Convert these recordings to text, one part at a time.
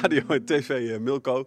Radio en tv eh, Milko.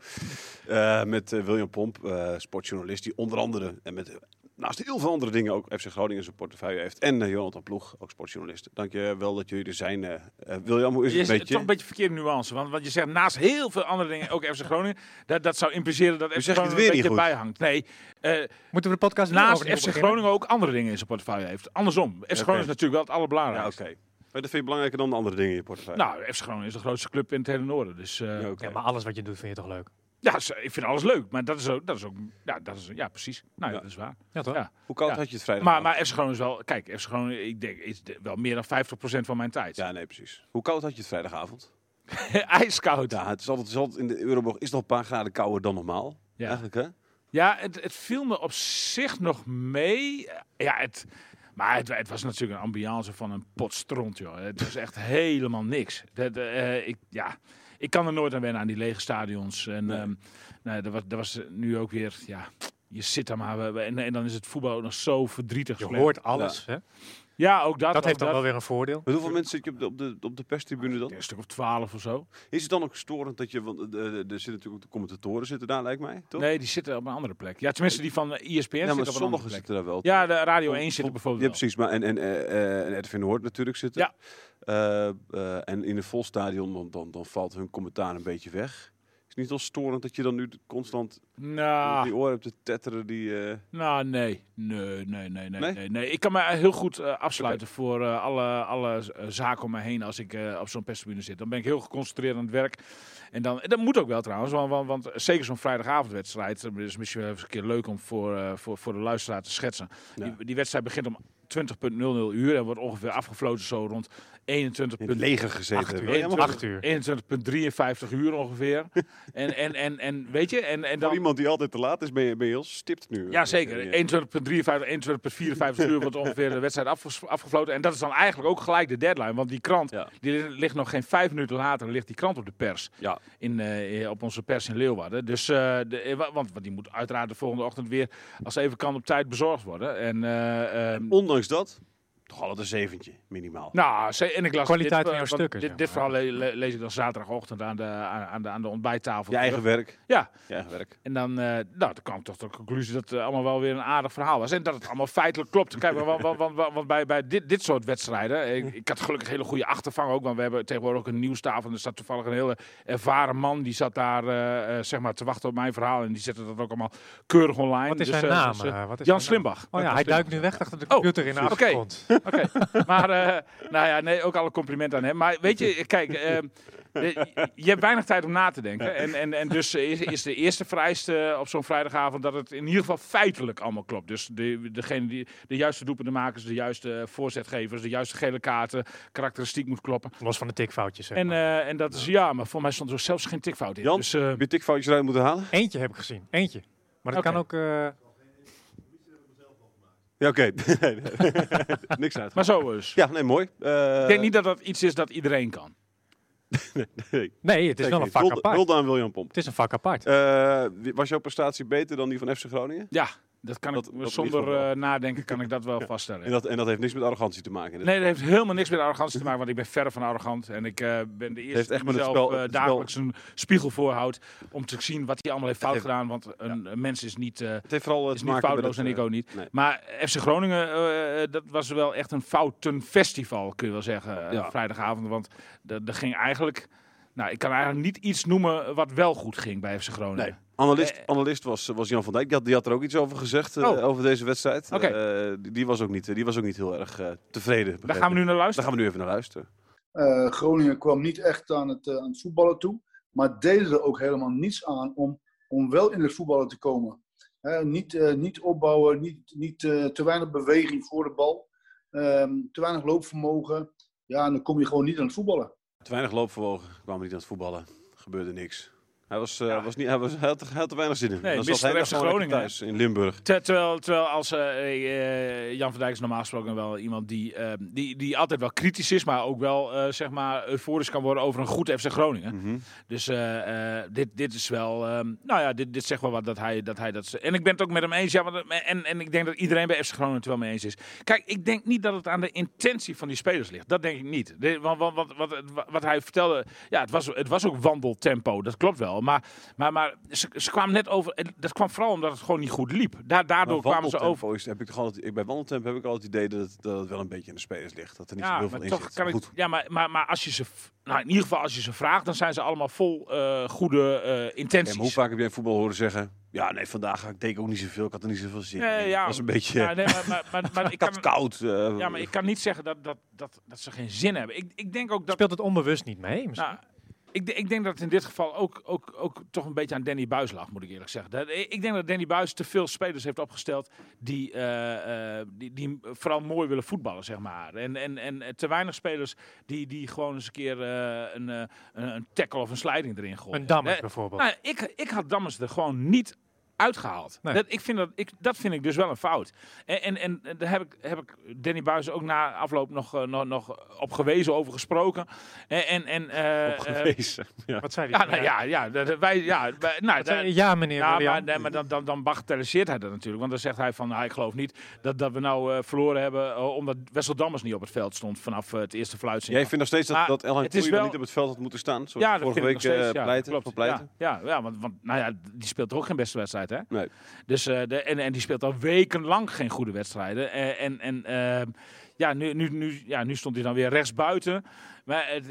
Eh, met eh, William Pomp, eh, sportjournalist, die onder andere en met naast heel veel andere dingen ook FC Groningen zijn portefeuille heeft. En eh, Jonathan Ploeg, ook sportjournalist. Dank je wel dat jullie er zijn. eh. Eh, William, hoe is Je het je? toch een beetje verkeerde nuance. Want, want je zegt naast heel veel andere dingen ook FC Groningen. Dat, dat zou impliceren dat FC Groningen weer een beetje bijhangt. Nee, eh, Moeten we de podcast naast FC beginnen? Groningen ook andere dingen in zijn portefeuille heeft. Andersom. FC Groningen is natuurlijk wel het Ja, allerbelangrijkste. oké. Maar dat vind je belangrijker dan de andere dingen in je portefeuille? Nou, FC Groningen is de grootste club in het hele noorden. Dus eh, Ja, maar alles wat je doet vind je toch leuk? ja, ik vind alles leuk. Maar dat is ook, dat is ook ja, dat is, ja precies. Nou, ja, Ja. dat is waar. Ja, toch? Ja. Hoe koud Ja. had je het vrijdag? Maar, maar FC Groningen is wel, kijk, FC Groningen, ik denk, is de- wel meer dan 50% van mijn tijd. Ja, nee, precies. Hoe koud had je het vrijdagavond? IJskoud. Ja, het is altijd, het is altijd in de Euroborg is het nog een paar graden kouder dan normaal. Ja. Eigenlijk, hè? Ja, het, het viel me op zich nog mee. Ja, het, maar het, het was natuurlijk een ambiance van een pot stront, joh. Het was echt helemaal niks. Dat, eh, ik, ja, ik kan er nooit aan wennen aan die lege stadions. En Nee. nou, er, was, was nu ook weer, ja, je zit daar maar. En, en dan is het voetbal nog zo verdrietig. Je slecht. hoort alles. Hè? Ja, ook dat. Dat heeft dan wel weer een voordeel. Met hoeveel mensen zit je op de, op de, op de perstribune dan? Een stuk of twaalf of zo. Is het dan ook storend dat je, want eh, eh, er zitten natuurlijk ook de commentatoren zitten daar, lijkt mij, toch? Nee, die zitten op een andere plek. Ja, tenminste die van ESPN ja, maar zitten op een andere sommigen plek. zitten daar wel. Ja, de Radio 1 Vol- zit er vol- bijvoorbeeld Ja, precies. Maar en, en, eh, eh, en Edwin Hoort natuurlijk zitten. Ja. Eh, eh, en in een vol stadion, dan, dan, dan valt hun commentaar een beetje weg. Niet al storend dat je dan nu constant Nou, die oren hebt te tetteren die... eh, Nou, nee. Nee, nee, nee, nee. Nee? nee? nee, Ik kan me heel goed eh, afsluiten voor eh, alle, alle zaken om me heen als ik op zo'n perstribune zit. Dan ben ik heel geconcentreerd aan het werk. En dan, en dat moet ook wel trouwens, want, want, want zeker zo'n vrijdagavondwedstrijd, is misschien wel eens een keer leuk om voor, voor, voor de luisteraar te schetsen. Ja. Die, die wedstrijd begint om 20.00 uur en wordt ongeveer afgefloten zo rond 21. in het leger gezeten. Acht uur. Wil je helemaal- Acht uur. 21,53 uur ongeveer. en, en, en, en weet je, en, en Voor dan... iemand die altijd te laat is, ben je, ben je heel stipt nu. Ja, zeker. Ja. 21,53, 21,54 uur wordt ongeveer de wedstrijd afges- afgefloten. En dat is dan eigenlijk ook gelijk de deadline. Want die krant, Ja. die li- ligt nog geen vijf minuten later, ligt die krant op de pers. Ja. In, eh, op onze pers in Leeuwarden. Dus, eh, de, eh, wa- want, want die moet uiteraard de volgende ochtend weer, als even kan, op tijd bezorgd worden. En, eh, ehm, Ondanks dat, toch altijd een zeventje, minimaal. nou, en ik las Kwaliteit dit, van eh, jouw want stukken, Dit, dit verhaal le- le- lees ik dan zaterdagochtend aan de, aan, aan de, aan de ontbijttafel. Je eigen terug. werk. Ja, Je eigen werk. En dan, eh nou, dan kwam ik toch tot de conclusie dat het allemaal wel weer een aardig verhaal was. En dat het allemaal feitelijk klopt. Kijk, want, want, want, want, want bij, bij dit, dit soort wedstrijden, ik, ik had gelukkig een hele goede achtervang ook, want we hebben tegenwoordig ook een nieuwstafel. En er zat toevallig een hele ervaren man, die zat daar eh, eh, zeg maar te wachten op mijn verhaal. En die zette dat ook allemaal keurig online. Wat is Dus, zijn eh, naam? dus, eh, eh, wat is Jan? Slimbach. Oh ja, hij duikt nu weg achter de Oh, computer in de. Oké, maar eh, nou ja, nee, ook alle complimenten aan hem. Maar weet je, kijk, eh, je, je hebt weinig tijd om na te denken. En, en, en dus is, is de eerste vereiste op zo'n vrijdagavond dat het in ieder geval feitelijk allemaal klopt. Dus de, degene die de juiste doelpuntenmakers, de juiste voorzetgevers, de juiste gele kaarten, karakteristiek moet kloppen. Los van de tikfoutjes. Zeg En, maar. eh, en dat is ja, maar voor mij stond er zelfs geen tikfout in. Jan, Dus, eh, heb je tikfoutjes eruit moeten halen? Eentje heb ik gezien. Eentje. Maar dat kan ook... eh, Ja, oké. Niks uit. maar zo dus. Ja, nee, mooi. Eh, Ik denk niet dat dat iets is dat iedereen kan. nee, nee, het is wel een vak niet. Apart. Hulde aan William Pomp. Het is een vak apart. Eh, was jouw prestatie beter dan die van FC Groningen? Ja, dat kan Dat- ik dat zonder eh, nadenken kan ik dat wel vaststellen. En dat, en dat heeft niks met arrogantie te maken. Nee, dat heeft helemaal niks met arrogantie te maken, want ik ben verre van arrogant. En ik eh, ben de eerste die mezelf spel- eh, spel- dagelijks een spiegel voorhoudt om te zien wat hij allemaal heeft fout heeft- gedaan. Want een, mens is niet, Het heeft vooral is niet foutloos het, en ik ook niet. nee. Maar FC Groningen, dat was wel echt een foutenfestival, kun je wel zeggen, Ja. vrijdagavond. Want er ging eigenlijk Nou, ik kan eigenlijk niet iets noemen wat wel goed ging bij FC Groningen. Nee. Analist, Eh, analist was, was Jan van Dijk. Die had, die had er ook iets over gezegd eh, Oh. over deze wedstrijd. Eh, die, die was ook niet, die was ook niet heel erg eh, tevreden. Daar gaan we nu naar Daar luisteren. gaan we nu even naar luisteren. Eh, Groningen kwam niet echt aan het, eh, aan het voetballen toe. Maar deden er ook helemaal niets aan om, om wel in het voetballen te komen. Hè, niet, eh, niet opbouwen, niet, niet eh, te weinig beweging voor de bal. Ehm, te weinig loopvermogen. Ja, en dan kom je gewoon niet aan het voetballen. Te weinig loopvermogen, kwamen niet aan het voetballen. Gebeurde niks. Hij, was, Ja. was niet, hij, was, hij, had, hij had er weinig zin in. Nee, Mr. zat hij Groningen, thuis in Limburg. Ter- terwijl, terwijl als eh, eh, Jan van Dijk is normaal gesproken wel iemand die, eh, die, die altijd wel kritisch is, maar ook wel zeg maar euforisch kan worden over een goed FC Groningen. Mhm. Dus dit, dit is wel, ehm, nou ja, dit, dit zegt wel wat dat hij dat. Hij dat en ik ben het ook met hem eens. Ja, want, en, en ik denk dat iedereen bij FC Groningen het wel mee eens is. Kijk, ik denk niet dat het aan de intentie van die spelers ligt. Dat denk ik niet. De- want, want, want, wat, wat hij vertelde, ja, het was, het was ook wandeltempo. Dat klopt wel. Maar, maar, maar ze, ze kwamen net over. en Dat kwam vooral omdat het gewoon niet goed liep. Daar, daardoor Maar kwamen ze over. is, heb ik toch altijd, ik, bij wandeltempo heb ik altijd het idee dat het, dat het wel een beetje in de spelers ligt. Dat er niet zo heel veel in toch zit. kan ik. Ja, maar, maar, maar als je ze. Nou, in ieder geval als je ze vraagt, dan zijn ze allemaal vol eh, goede eh, intenties. maar hoe vaak heb jij in voetbal horen zeggen... Ja, nee, vandaag deed ik ook niet zoveel. Ik had er niet zoveel zin Nee, in. ja. Dat was een beetje... Ja, nee, maar, maar, maar, maar ik had kan, koud. eh, ja, maar ik kan niet zeggen dat, dat, dat, dat ze geen zin hebben. Ik, ik denk ook dat. Speelt het onbewust niet mee? misschien? Nou, ik, ik denk dat het in dit geval ook, ook, ook toch een beetje aan Danny Buis lag, moet ik eerlijk zeggen. Dat, ik denk dat Danny Buis te veel spelers heeft opgesteld die, eh, eh, die, die vooral mooi willen voetballen, zeg maar. En, en, en te weinig spelers die, die gewoon eens een keer eh, een, een, een tackle of een sliding erin gooien. Een Dammers bijvoorbeeld. nou, ik, ik had Dammers er gewoon niet uitgehaald. Nee. Dat, ik vind dat, ik, dat vind ik dus wel een fout. En, en, en daar heb ik, heb ik Danny Buis ook na afloop nog, eh, nog, nog op gewezen, over gesproken. En, en, en, eh, op eh, gewezen. Ja. Wat zei hij? ja, nou, ja, ja, dat- wij, ja, wij, nou, dat- hij? ja, meneer ja, William. maar, nee, maar dan, dan, dan bagatelliseert hij dat natuurlijk. Want dan zegt hij van, nou, ik geloof niet dat, dat we nou eh, verloren hebben omdat Wessel Dammers niet op het veld stond vanaf het eerste fluitsignaal. Jij vindt nog steeds dat, Maar dat Elhan wel niet op het veld had moeten staan? Zoals ja, vorige vind ik week nog steeds. eh, ja, pleiten, pleiten. Ja, ja, ja want, want nou ja, die speelt toch ook geen beste wedstrijd, hè? Nee. Dus, eh, de, en, en die speelt al wekenlang geen goede wedstrijden. Eh, en en ehm, ja, nu, nu, nu, ja, nu stond hij dan weer rechts buiten. Maar, eh,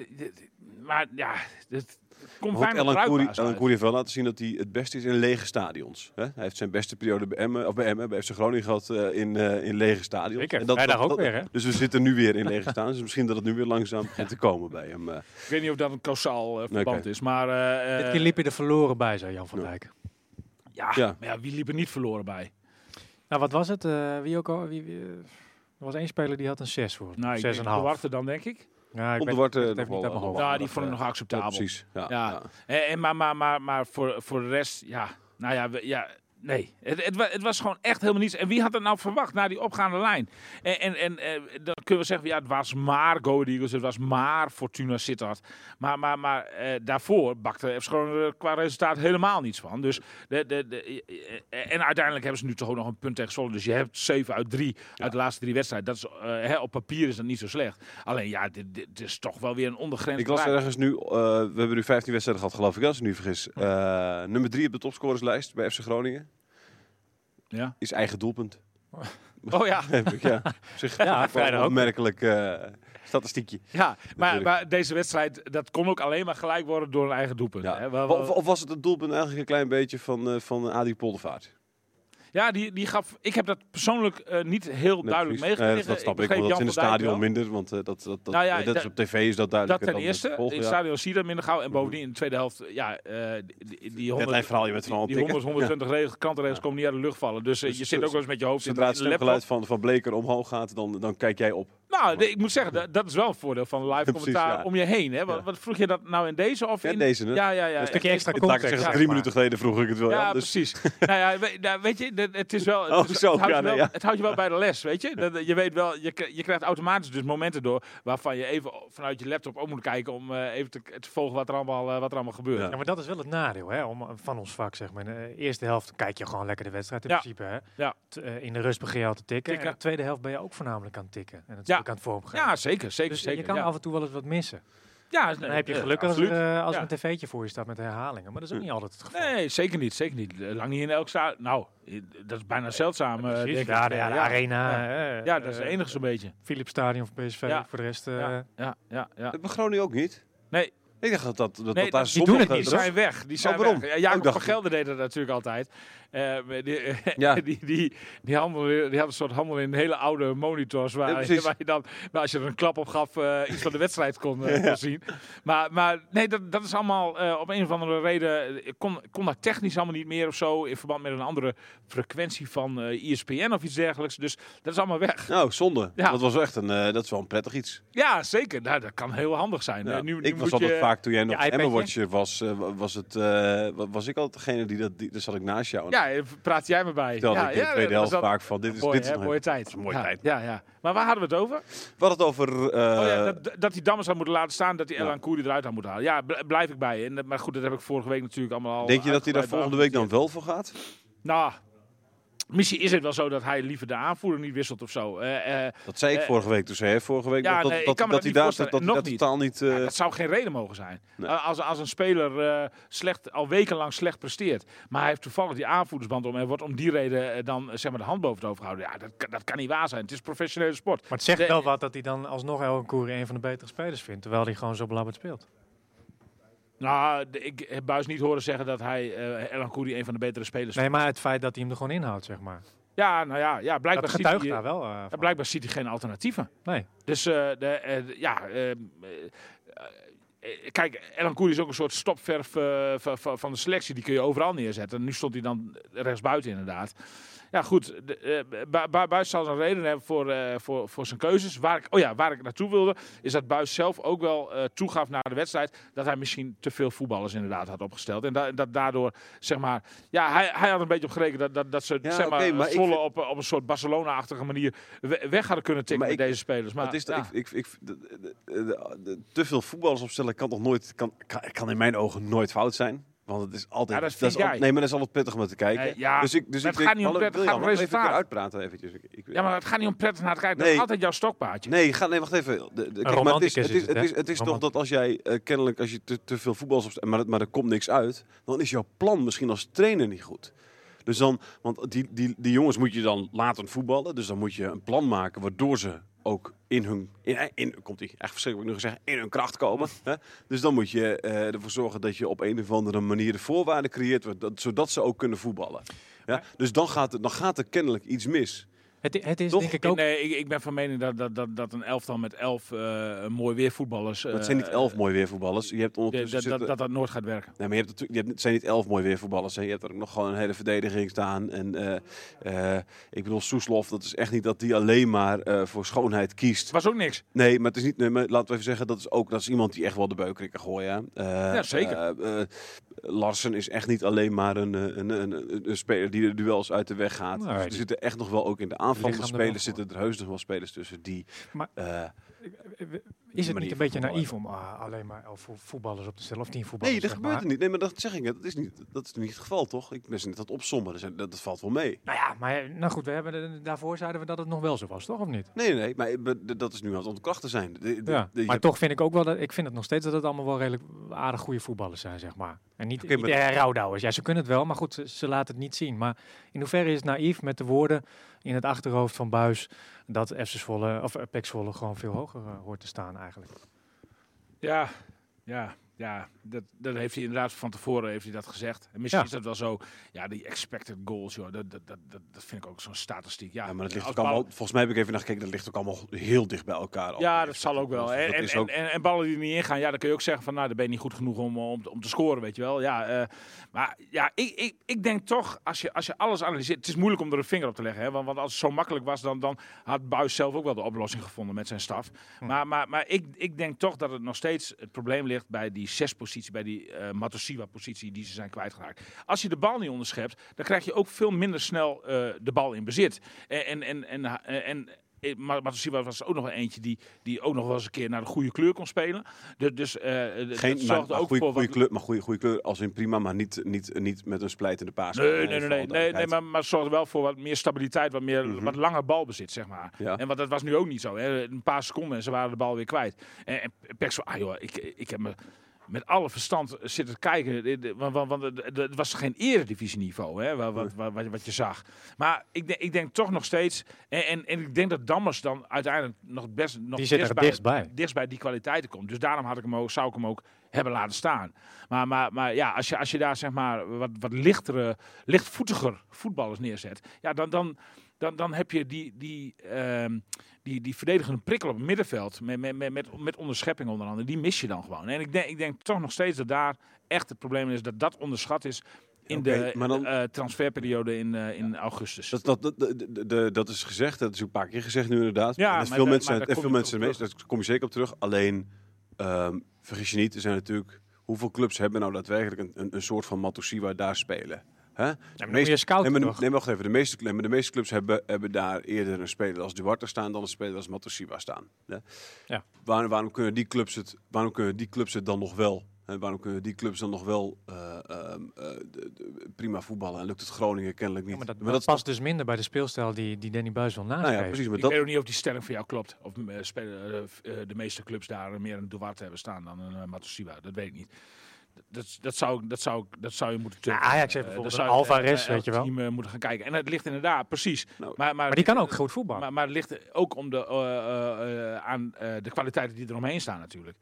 maar ja, het komt weinig Elhan Koeri. Koeri heeft wel laten zien dat hij het beste is in lege stadions. Hè? Hij heeft zijn beste periode bij Emmen, of bij Emmen, bij FC Groningen gehad eh, in, eh, in lege stadions. Zeker, En dat, ook dat- weer, hè? Dus we zitten nu weer in lege stadions. Dus misschien dat het nu weer langzaam begint te komen bij hem. eh. Ik weet niet of dat een kausaal verband is, maar... eh, Dit eh, keer liep je er verloren bij, zei Jan van. Dijk. Ja, Ja. maar ja, wie liep er niet verloren bij? Nou, wat was het? Eh, wie ook al? Wie, wie, eh, er was één speler die had een 6 voor. Nou, ik Zes denk en een de half. Warte dan, denk ik. Ja, ik Op de weet- Warte ik wel, hoofd. Ja, die vond ik eh, nog acceptabel. Ja, precies. Ja, Ja. en, maar, maar, maar, maar voor, voor de rest, ja, nou ja, we- ja nee. Het, het, het was gewoon echt helemaal niets. En wie had het nou verwacht na die opgaande lijn? En, en, en eh, dan kunnen we zeggen, ja, het was maar Go Eagles, het was maar Fortuna Sittard. Maar, maar, maar eh, daarvoor bakte FC Groningen er qua resultaat helemaal niets van. Dus de, de, de, eh, en uiteindelijk hebben ze nu toch ook nog een punt tegen Zwolle. Dus je hebt 7 uit 3 uit de laatste drie wedstrijden. Dat is, eh, hè, op papier is dat niet zo slecht. Alleen ja, dit, is toch wel weer een ondergrens. Ik bereik. ergens nu, eh, we hebben nu 15 wedstrijden gehad, geloof ik, als ik niet vergis. Eh, nummer 3 op de topscorerslijst bij FC Groningen Ja. is eigen doelpunt. Oh ja. Heb ik, ja. Op zich Ja, vrijdag opmerkelijk eh, statistiekje. Ja, maar, maar deze wedstrijd, dat kon ook alleen maar gelijk worden door een eigen doelpunt. Ja. Hè? Of was het het doelpunt eigenlijk een klein beetje van, eh van Adi Poldervaart? Ja, die, die gaf. Ik heb dat persoonlijk eh, niet heel Nee, duidelijk meegekregen. Nee, dat, dat snap ik, want dat is in het Dijk stadion wel. minder. Want eh, dat, dat, dat, Nou ja, dat is dat- op tv is dat Dat duidelijk. ten eerste. Volgen, in het ja. stadion zie je dat minder gauw. En bovendien in de tweede helft, ja, eh, die, die, die 100, verhaal, je al die. 100, 120 regels, krantenregels komen niet uit de lucht vallen. Dus Dus- je zit ook wel eens met je hoofd in, Zodra het stemgeluid van, van Bleker omhoog gaat, dan, dan kijk jij op. Nou, de- ik moet zeggen, dat, dat is wel een voordeel van live commentaar ja. om je heen. Hè? Wat, Ja. wat vroeg je dat nou in deze of Ja, in deze, hè? Ja, ja, ja. Een stukje extra ik context. zeggen, ja, drie maar- minuten geleden vroeg ik het wel. Ja, Ja, dus, precies. nou ja, nou, weet je, het, is wel. Het, Oh, zo, het, houdt ja, je wel ja. het houdt je wel bij de les, weet je. Dat, je weet wel, je, je krijgt automatisch dus momenten door waarvan je even vanuit je laptop ook moet kijken om eh, even te, te volgen wat er allemaal, eh, wat er allemaal gebeurt. Ja. Ja, maar dat is wel het nadeel hè, om, van ons vak. Zeg maar. In de eerste helft kijk je gewoon lekker de wedstrijd in Ja. principe. Hè. Ja. T- eh, in de rust begin je al te tikken. Tikken. En in de tweede helft ben je ook voornamelijk aan het tikken. En het Ja. aan het vormgeven. Ja, zeker, zeker, dus zeker. je kan ja. af en toe wel eens wat missen. ja, Dan heb je eh, geluk als, absoluut. er, eh, als Ja. er een tv'tje voor je staat met herhalingen. Maar dat is ook niet altijd het geval. Nee, zeker niet, zeker niet. Eh, Lang niet in elk stadion. Nou, dat is bijna zeldzaam, Precies. denk ja, ik. de, ja, de ja. arena. Ja. Ja, dat is het enige zo'n beetje. Philips Stadion van PSV. Ja. Voor de rest... eh, Ja, ja, ja, ja. Dat Groningen ook niet. Nee, Ik dacht dat, dat, dat, Nee, dat daar die doen het niet, Die zijn weg. Die zijn Oh, waarom? weg. Ja, Jacob ik dacht- van Gelder deed dat natuurlijk altijd. Eh, die, Ja. die, die, die, handel, die had een soort handel in hele oude monitors. Waar, Ja, waar je dan, waar als je er een klap op gaf, eh, iets van de wedstrijd kon, eh, kon zien. Maar, maar nee, dat, dat is allemaal op een of andere reden. Ik kon, kon dat technisch allemaal niet meer of zo. In verband met een andere frequentie van eh ESPN of iets dergelijks. Dus dat is allemaal weg. Nou, zonde. Ja. Dat was echt een, dat is wel een prettig iets. Ja, zeker. Nou, dat kan heel handig zijn. Ja. Nu, nu ik was altijd je, vaak, toen jij nog? Emma Watcher was, wa- was, het, wa- was ik altijd degene die dat, die, daar zat ik naast jou. Ja, eh, praat jij me bij. vertelde ja, ik in de tweede helft vaak van, dit is, dit is hè? nog mooie tijd. is een mooie tijd. Ja, ja. Maar waar hadden we het over? We hadden het over... eh, oh ja, dat, dat die Dammers had moeten laten staan, dat die. Elan Koeri eruit had moeten halen. Ja, bl- blijf ik bij. En, maar goed, dat heb ik vorige week natuurlijk allemaal al denk je dat hij daar volgende week dan wel voor gaat? Nou, misschien is het wel zo dat hij liever de aanvoerder niet wisselt of zo. Eh, eh, Dat zei ik Eh, vorige week. Toen zei hij vorige week ja, dat, dat, nee, dat, dat dat hij niet daar dat, dat, Nog dat niet. totaal niet... eh, ja, dat zou geen reden mogen zijn. Nee. Als, als een speler eh, slecht, al wekenlang slecht presteert, maar hij heeft toevallig die aanvoerdersband om en wordt om die reden dan zeg maar de hand boven het hoofd gehouden. Ja, dat, kan- dat kan niet waar zijn. Het is professionele sport. Maar het zegt De- wel wat dat hij dan alsnog elke koer een van de betere spelers vindt. Terwijl hij gewoon zo belabberd speelt. Nou, ik heb Buis niet horen zeggen dat hij eh Elan Koeri een van de betere spelers Nee, maar het feit dat hij hem er gewoon inhoudt, zeg maar. Ja, nou ja, ja blijkbaar, Dat ziet hij, daar wel eh, ja, blijkbaar ziet hij geen alternatieven. Nee. Dus eh, de, ja, eh, eh, eh, kijk, Elan Koeri is ook een soort stopverf van de selectie. Die kun je overal neerzetten. Nu stond hij dan rechtsbuiten inderdaad. Ja, goed. De, eh, Bu- Bu- Buis zal een reden hebben voor, eh, voor, voor zijn keuzes. Waar ik, oh ja, waar ik naartoe wilde, is dat Buis zelf ook wel eh, toegaf na de wedstrijd dat hij misschien te veel voetballers inderdaad had opgesteld. En da- dat daardoor, zeg maar, ja, hij, hij had een beetje op gerekend dat, dat, dat ze, Ja, zeg maar, vind- op, op een soort Barcelona-achtige manier we- weg hadden kunnen tikken Maar met ik- deze spelers. Maar het is, ja. ik, ik, ik, de- de- te veel voetballers opstellen kan toch nooit, kan, kan, kan in mijn ogen nooit fout zijn. Want het is altijd. Ja, dat is al- nee, maar dat is altijd prettig om naar te kijken. Nee, ja, dus ik, dus maar ik het gaat niet om Hallo, pret, het gaat om William, mag ik resultaat. Even uitpraten eventjes. Ik, ik, Ja, maar het gaat niet om prettig naar het kijken. Dat Nee. is altijd jouw stokpaardje. Nee, ga, nee, wacht even. De, de, kijk, maar het is, het is het, is, het is toch dat als jij eh, kennelijk als je te, te veel opstelt, maar, maar er komt niks uit, dan is jouw plan misschien als trainer niet goed. Dus dan, want die, die, die jongens moet je dan laten voetballen. Dus dan moet je een plan maken waardoor ze ook in hun, in, in, komt die echt verschrikkelijk nu gezegd, in hun kracht komen. Hè? Dus dan moet je eh, ervoor zorgen dat je op een of andere manier de voorwaarden creëert, dat, zodat ze ook kunnen voetballen. Ja? Dus dan gaat, dan gaat er kennelijk iets mis. Het, het is Toch? denk ik ook... Nee, ik, ik ben van mening dat, dat, dat, dat een elftal met elf eh mooi weervoetballers... Maar het zijn niet elf mooie weervoetballers. Je hebt dat, ondertussen dat, zitten- dat dat nooit gaat werken. Nee, maar je hebt natuurlijk, je hebt, het zijn niet elf mooie weervoetballers. Hè. Je hebt er ook nog gewoon een hele verdediging staan. En eh, eh, ik bedoel, Soeslof, dat is echt niet dat die alleen maar eh, voor schoonheid kiest. Het was ook niks. Nee, maar het is niet. Nee, maar laten we even zeggen, dat is ook dat is iemand die echt wel de beukering kan gooien. Eh, Ja, zeker. Larsen is echt niet alleen maar een, eh, een, een, een, speler die de duels uit de weg gaat. Nee, Dus er zitten echt nog wel ook in de aanvallende er spelers zitten er heus nog wel spelers tussen die. Maar- eh, Is het niet een beetje naïef om ah, alleen maar elf vo- voetballers op te stellen? Of tien voetballers, nee, dat gebeurt maar? er niet. Nee, maar dat zeg ik net. Dat is niet, dat is niet het geval, toch? Ik ben ze net aan het opsommen. Dus dat, dat valt wel mee. Nou ja, maar nou goed, we hebben daarvoor zeiden we dat het nog wel zo was, toch? Of niet? Nee, nee, maar dat is nu aan het ontkrachten zijn. De- de- Ja, de- maar toch vind ik ook wel dat ik vind het nog steeds dat het allemaal wel redelijk aardig goede voetballers zijn, zeg maar. En niet, Oké, niet eh. Ja, ze kunnen het wel, maar goed, ze, ze laten het niet zien. Maar in hoeverre is het naïef met de woorden in het achterhoofd van Buis dat FC Zwolle of Zwolle gewoon veel hoger eh, hoort te staan eigenlijk? Ja, ja, ja. Dat, dat heeft hij inderdaad van tevoren heeft hij dat gezegd. En misschien Ja. is dat wel zo. Ja, die expected goals, joh, dat, dat, dat, dat, vind ik ook zo'n statistiek. Ja, Ja, maar dat ligt ook allemaal, volgens mij heb ik even naar gekeken, dat ligt ook allemaal heel dicht bij elkaar. al. Ja, dat zal ook wel. Dat En, en, en, ook- en, en ballen die er niet ingaan, ja, dan kun je ook zeggen van, nou, dan ben je niet goed genoeg om, om, om te scoren, weet je wel. Ja, eh, maar ja, ik, ik, ik denk toch, als je, als je alles analyseert, het is moeilijk om er een vinger op te leggen, hè, want, want als het zo makkelijk was, dan, dan had Buis zelf ook wel de oplossing gevonden met zijn staf. Maar, maar, maar ik, ik denk toch dat het nog steeds het probleem ligt bij die zespositie, bij die eh Matosiwa-positie die ze zijn kwijtgeraakt. Als je de bal niet onderschept, dan krijg je ook veel minder snel eh, de bal in bezit. En, en, en, en, eh, Matosiwa was ook nog wel eentje die, die ook nog wel eens een keer naar de goede kleur kon spelen. Dus, dus dat Geen, zorgde maar ook goede, voor wat- kleur, maar goede, goede kleur als in prima, maar niet, niet, niet met een splijtende paas. Nee, nee, nee, nee, nee, nee, maar, maar het zorgde wel voor wat meer stabiliteit, wat, meer, Mhm. wat langer balbezit, zeg maar. Ja. En wat, dat was nu ook niet zo. Hè. Een paar seconden en ze waren de bal weer kwijt. En, en ah joh, ik, ik heb me met alle verstand zitten kijken. Want, het- was geen eredivisieniveau, hè, wat, wat, wat, je zag. Maar ik, denk- ik denk toch nog steeds... En, en, en ik denk dat Dammers dan uiteindelijk nog best... Nog Die zit er dichtst dichtstbij. bij die kwaliteiten komt. Dus daarom had ik hem ook, zou ik hem ook hebben laten staan. Maar, maar, maar ja, als je, als je daar zeg maar wat, wat lichtere, lichtvoetiger voetballers neerzet, ja, dan, dan, dan, dan heb je die, die, ehm, die, die verdedigende prikkel op het middenveld met, met, met, met, onderschepping onder andere, die mis je dan gewoon. En ik denk, ik denk toch nog steeds dat daar echt het probleem is dat dat onderschat is in de dan- eh, transferperiode in, eh, in augustus. Dat, dat, dat, de- dat is gezegd, dat is ook een paar keer gezegd nu inderdaad. Ja, en dat veel mensen, en veel mensen mee, daar kom je zeker op terug. Alleen, ehm, vergis je niet, er zijn natuurlijk... Hoeveel clubs hebben nou daadwerkelijk een, een, een soort van Matosiwa daar spelen? Hè? Maar meeste- je nee, maar, nee, wacht even. De meeste, nee, maar de meeste clubs hebben, hebben daar eerder een speler als Duarte staan dan een speler als Matosiwa staan. Ja? Ja. Waarom, waarom, kunnen die clubs het, waarom kunnen die clubs het dan nog wel? Hè? Waarom kunnen die clubs dan nog wel eh, ehm, eh, de- de- prima voetballen en lukt het Groningen kennelijk niet? Ja, maar dat, Maar dat is past dus minder bij de speelstijl die, die Danny Buis wil nou nastreven. ja, precies. Maar ik dat, weet ook niet of die stelling voor jou klopt. Of eh, spelen de meeste clubs daar meer een Duarte hebben staan dan een uh, Matosiwa. Dat weet ik niet. Dat, dat, zou, dat, zou, dat zou je moeten Ja. Ajax heeft Eh, bijvoorbeeld een Alvarez, eh, weet je wel. team eh, moeten gaan kijken. En het ligt inderdaad, precies. Nou, maar, maar, Maar die kan ook goed voetballen. Maar, maar het ligt ook om de, eh, eh, eh, aan eh, de kwaliteiten die eromheen staan natuurlijk.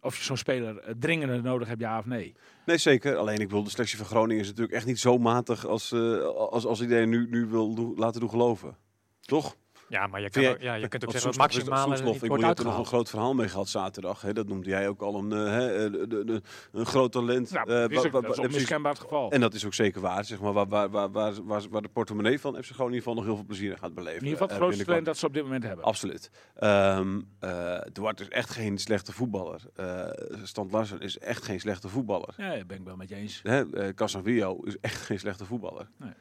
Of je zo'n speler dringender nodig hebt, ja of nee. nee, zeker. Alleen ik wil de selectie van Groningen is natuurlijk echt niet zo matig als, eh, als, als iedereen nu, nu wil laten doen geloven. Toch? Ja, maar je, kan ook, ja, je kunt ook zeggen dat maximale Soeslof, ik hebt er nog een groot verhaal mee gehad zaterdag. Hè? Dat noemde jij ook al een, eh, hè, eh, de- de- een groot talent. Nou, Eh, dat is, ook, dat is onmiskenbaar het geval. En dat is ook zeker waar, zeg maar, waar, waar, waar, waar, de portemonnee van FC Groningen in ieder geval nog heel veel plezier in gaat beleven. in ieder geval het eh, grootste talent dat ze op dit moment hebben. Absoluut. Eh Duarte is echt geen slechte voetballer. Eh Stant Larsen is echt geen slechte voetballer. Ja, dat ben ik wel met je eens. Hè, eh, Casanvillo is echt geen slechte voetballer. Nee.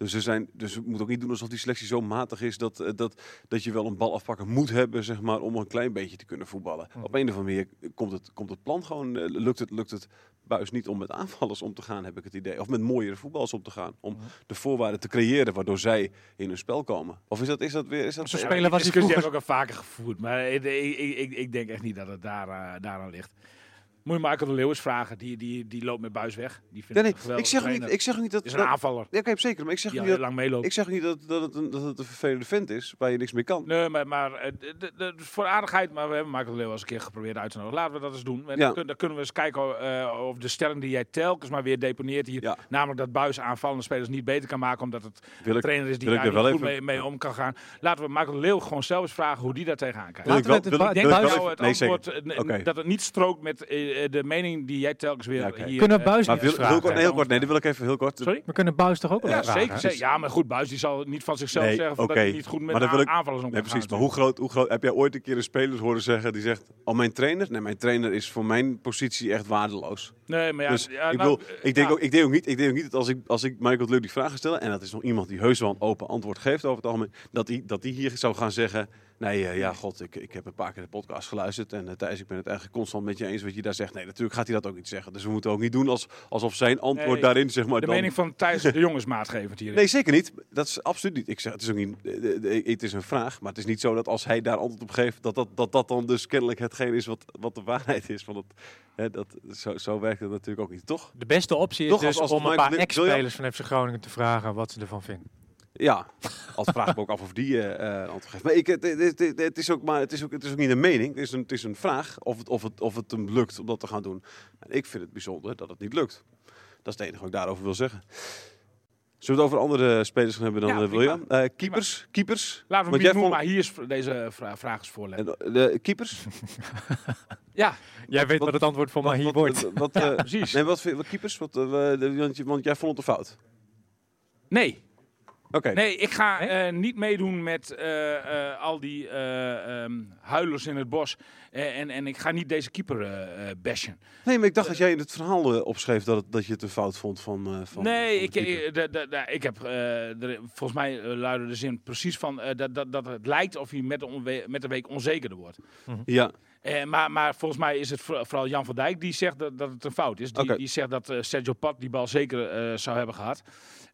Dus, er zijn, dus we moeten ook niet doen alsof die selectie zo matig is dat, eh, dat, dat je wel een bal afpakken moet hebben zeg maar, om een klein beetje te kunnen voetballen. Hm. Op een of andere manier komt het, komt het plan gewoon, eh, lukt, het, lukt het buis niet om met aanvallers om te gaan, heb ik het idee. Of met mooiere voetballers om te gaan. Om Hm. de voorwaarden te creëren waardoor zij in hun spel komen. Of is dat, is dat weer... Is dat Zo'n ja, speler was die discussie vroeger. heb ik ook al vaker gevoerd. Maar ik, ik, ik, ik denk echt niet dat het daar, eh, daaraan ligt. Moet je Michael de Leeuwis vragen. Die, die, die loopt met buis weg. Die vindt Nee, nee, ik zeg niet, ik zeg niet dat... is een dat- aanvaller. Ja, zeker. Maar ik zeg niet dat, lang meeloopt. ik zeg niet dat, dat, het een, dat het een vervelende vent is waar je niks mee kan. Nee, maar, maar eh, de- de- de- voor aardigheid, maar we hebben Michael de Leeuw al eens een keer geprobeerd uit te nodigen. Laten we dat eens doen. En Ja. dan, kun- dan kunnen we eens kijken eh, of de stelling die jij telkens maar weer deponeert hier, Ja. namelijk dat Buis aanvallende spelers niet beter kan maken omdat het Wil een ik, trainer is die wil daar er wel goed even- mee, mee om kan gaan. Laten we Michael de Leeuw gewoon zelf eens vragen hoe die daar tegenaan kijkt. Laten we wel- het- ik- Denk even- het nee, antwoord dat het niet strookt met eh, de mening die jij telkens weer Ja, oké. hier... Kunnen eh, Buis Maar wil, eens heel vragen? kort, nee, heel kort. Nee, dat wil ik even heel kort. Sorry? We kunnen Buis toch ook wel Ja, vragen? zeker, zeker. Ja, maar goed, Buis die zal niet van zichzelf Nee, zeggen van dat hij niet goed met Maar wil ik- aanvallers om Nee, precies. gaan Maar hoe groot, hoe groot... Heb jij ooit een keer een speler horen zeggen die zegt... Oh, mijn trainer? Nee, mijn trainer is voor mijn positie echt waardeloos. Nee, maar ja, dus ja, ik, nou, wil, eh, ik, denk ja. ook, ik, denk ook niet, ik denk ook niet dat als ik, als ik Michael Leuk die vragen stel... en dat is nog iemand die heus wel een open antwoord geeft over het algemeen... dat die, dat die hier zou gaan zeggen... Nee, eh, ja, god, ik, ik heb een paar keer de podcast geluisterd... en uh, Thijs, ik ben het eigenlijk constant met je eens wat je daar zegt. Nee, natuurlijk gaat hij dat ook niet zeggen. Dus we moeten ook niet doen als, alsof zijn antwoord Nee, daarin, zeg maar... De dan, mening van Thijs de Jong is maatgevend hierin. Nee, zeker niet. Dat is absoluut niet. Ik zeg, het is ook niet. eh, Het is een vraag, maar het is niet zo dat als hij daar antwoord op geeft, dat dat, dat, dat dan dus kennelijk hetgeen is wat, wat de waarheid is. Want het, hè, dat, zo, zo werkt het natuurlijk ook niet, toch? De beste optie is Toch, dus als- als om een paar ex-spelers van FC Groningen te vragen wat ze ervan vinden. Ja, altijd vraag ik me ook af of die eh, eh, antwoord geeft. Maar ik, het, het, is ook maar het is ook, het is ook niet een mening. Het is een, het is een vraag of het, of, het, of het hem lukt om dat te gaan doen. En ik vind het bijzonder dat het niet lukt. Dat is het enige wat ik daarover wil zeggen. Zullen we het over andere spelers gaan hebben dan Ja, eh. William? Keepers, keepers. Laten we hem niet noemen, maar hier is deze vra vraag eens voorleggen. En, de keepers? Ja, Jij weet wat- wat, het antwoord voor Wat- Mahi wat- wordt. Wat, wat, eh, precies. nee, wat, keepers? Wat, want, want jij vond het een fout. Nee, Oké. nee ik ga eh, niet meedoen met eh, eh, al die eh, ehm, huilers in het bos. En, en ik ga niet deze keeper bashen. Nee, maar ik dacht dat jij in het verhaal opschreef dat, het, dat je het een fout vond van. eh, van nee, van ik, ik, de- de- de- ik heb volgens mij luidde de zin precies van eh, dat, dat, dat het lijkt of hij met de, onwe- met de week onzekerder wordt. Ja, Eh, maar, maar volgens mij is het voor- vooral Jan van Dijk die zegt dat, dat het een fout is. Die, die zegt dat eh, Sergio Pat die bal zeker eh, zou hebben gehad.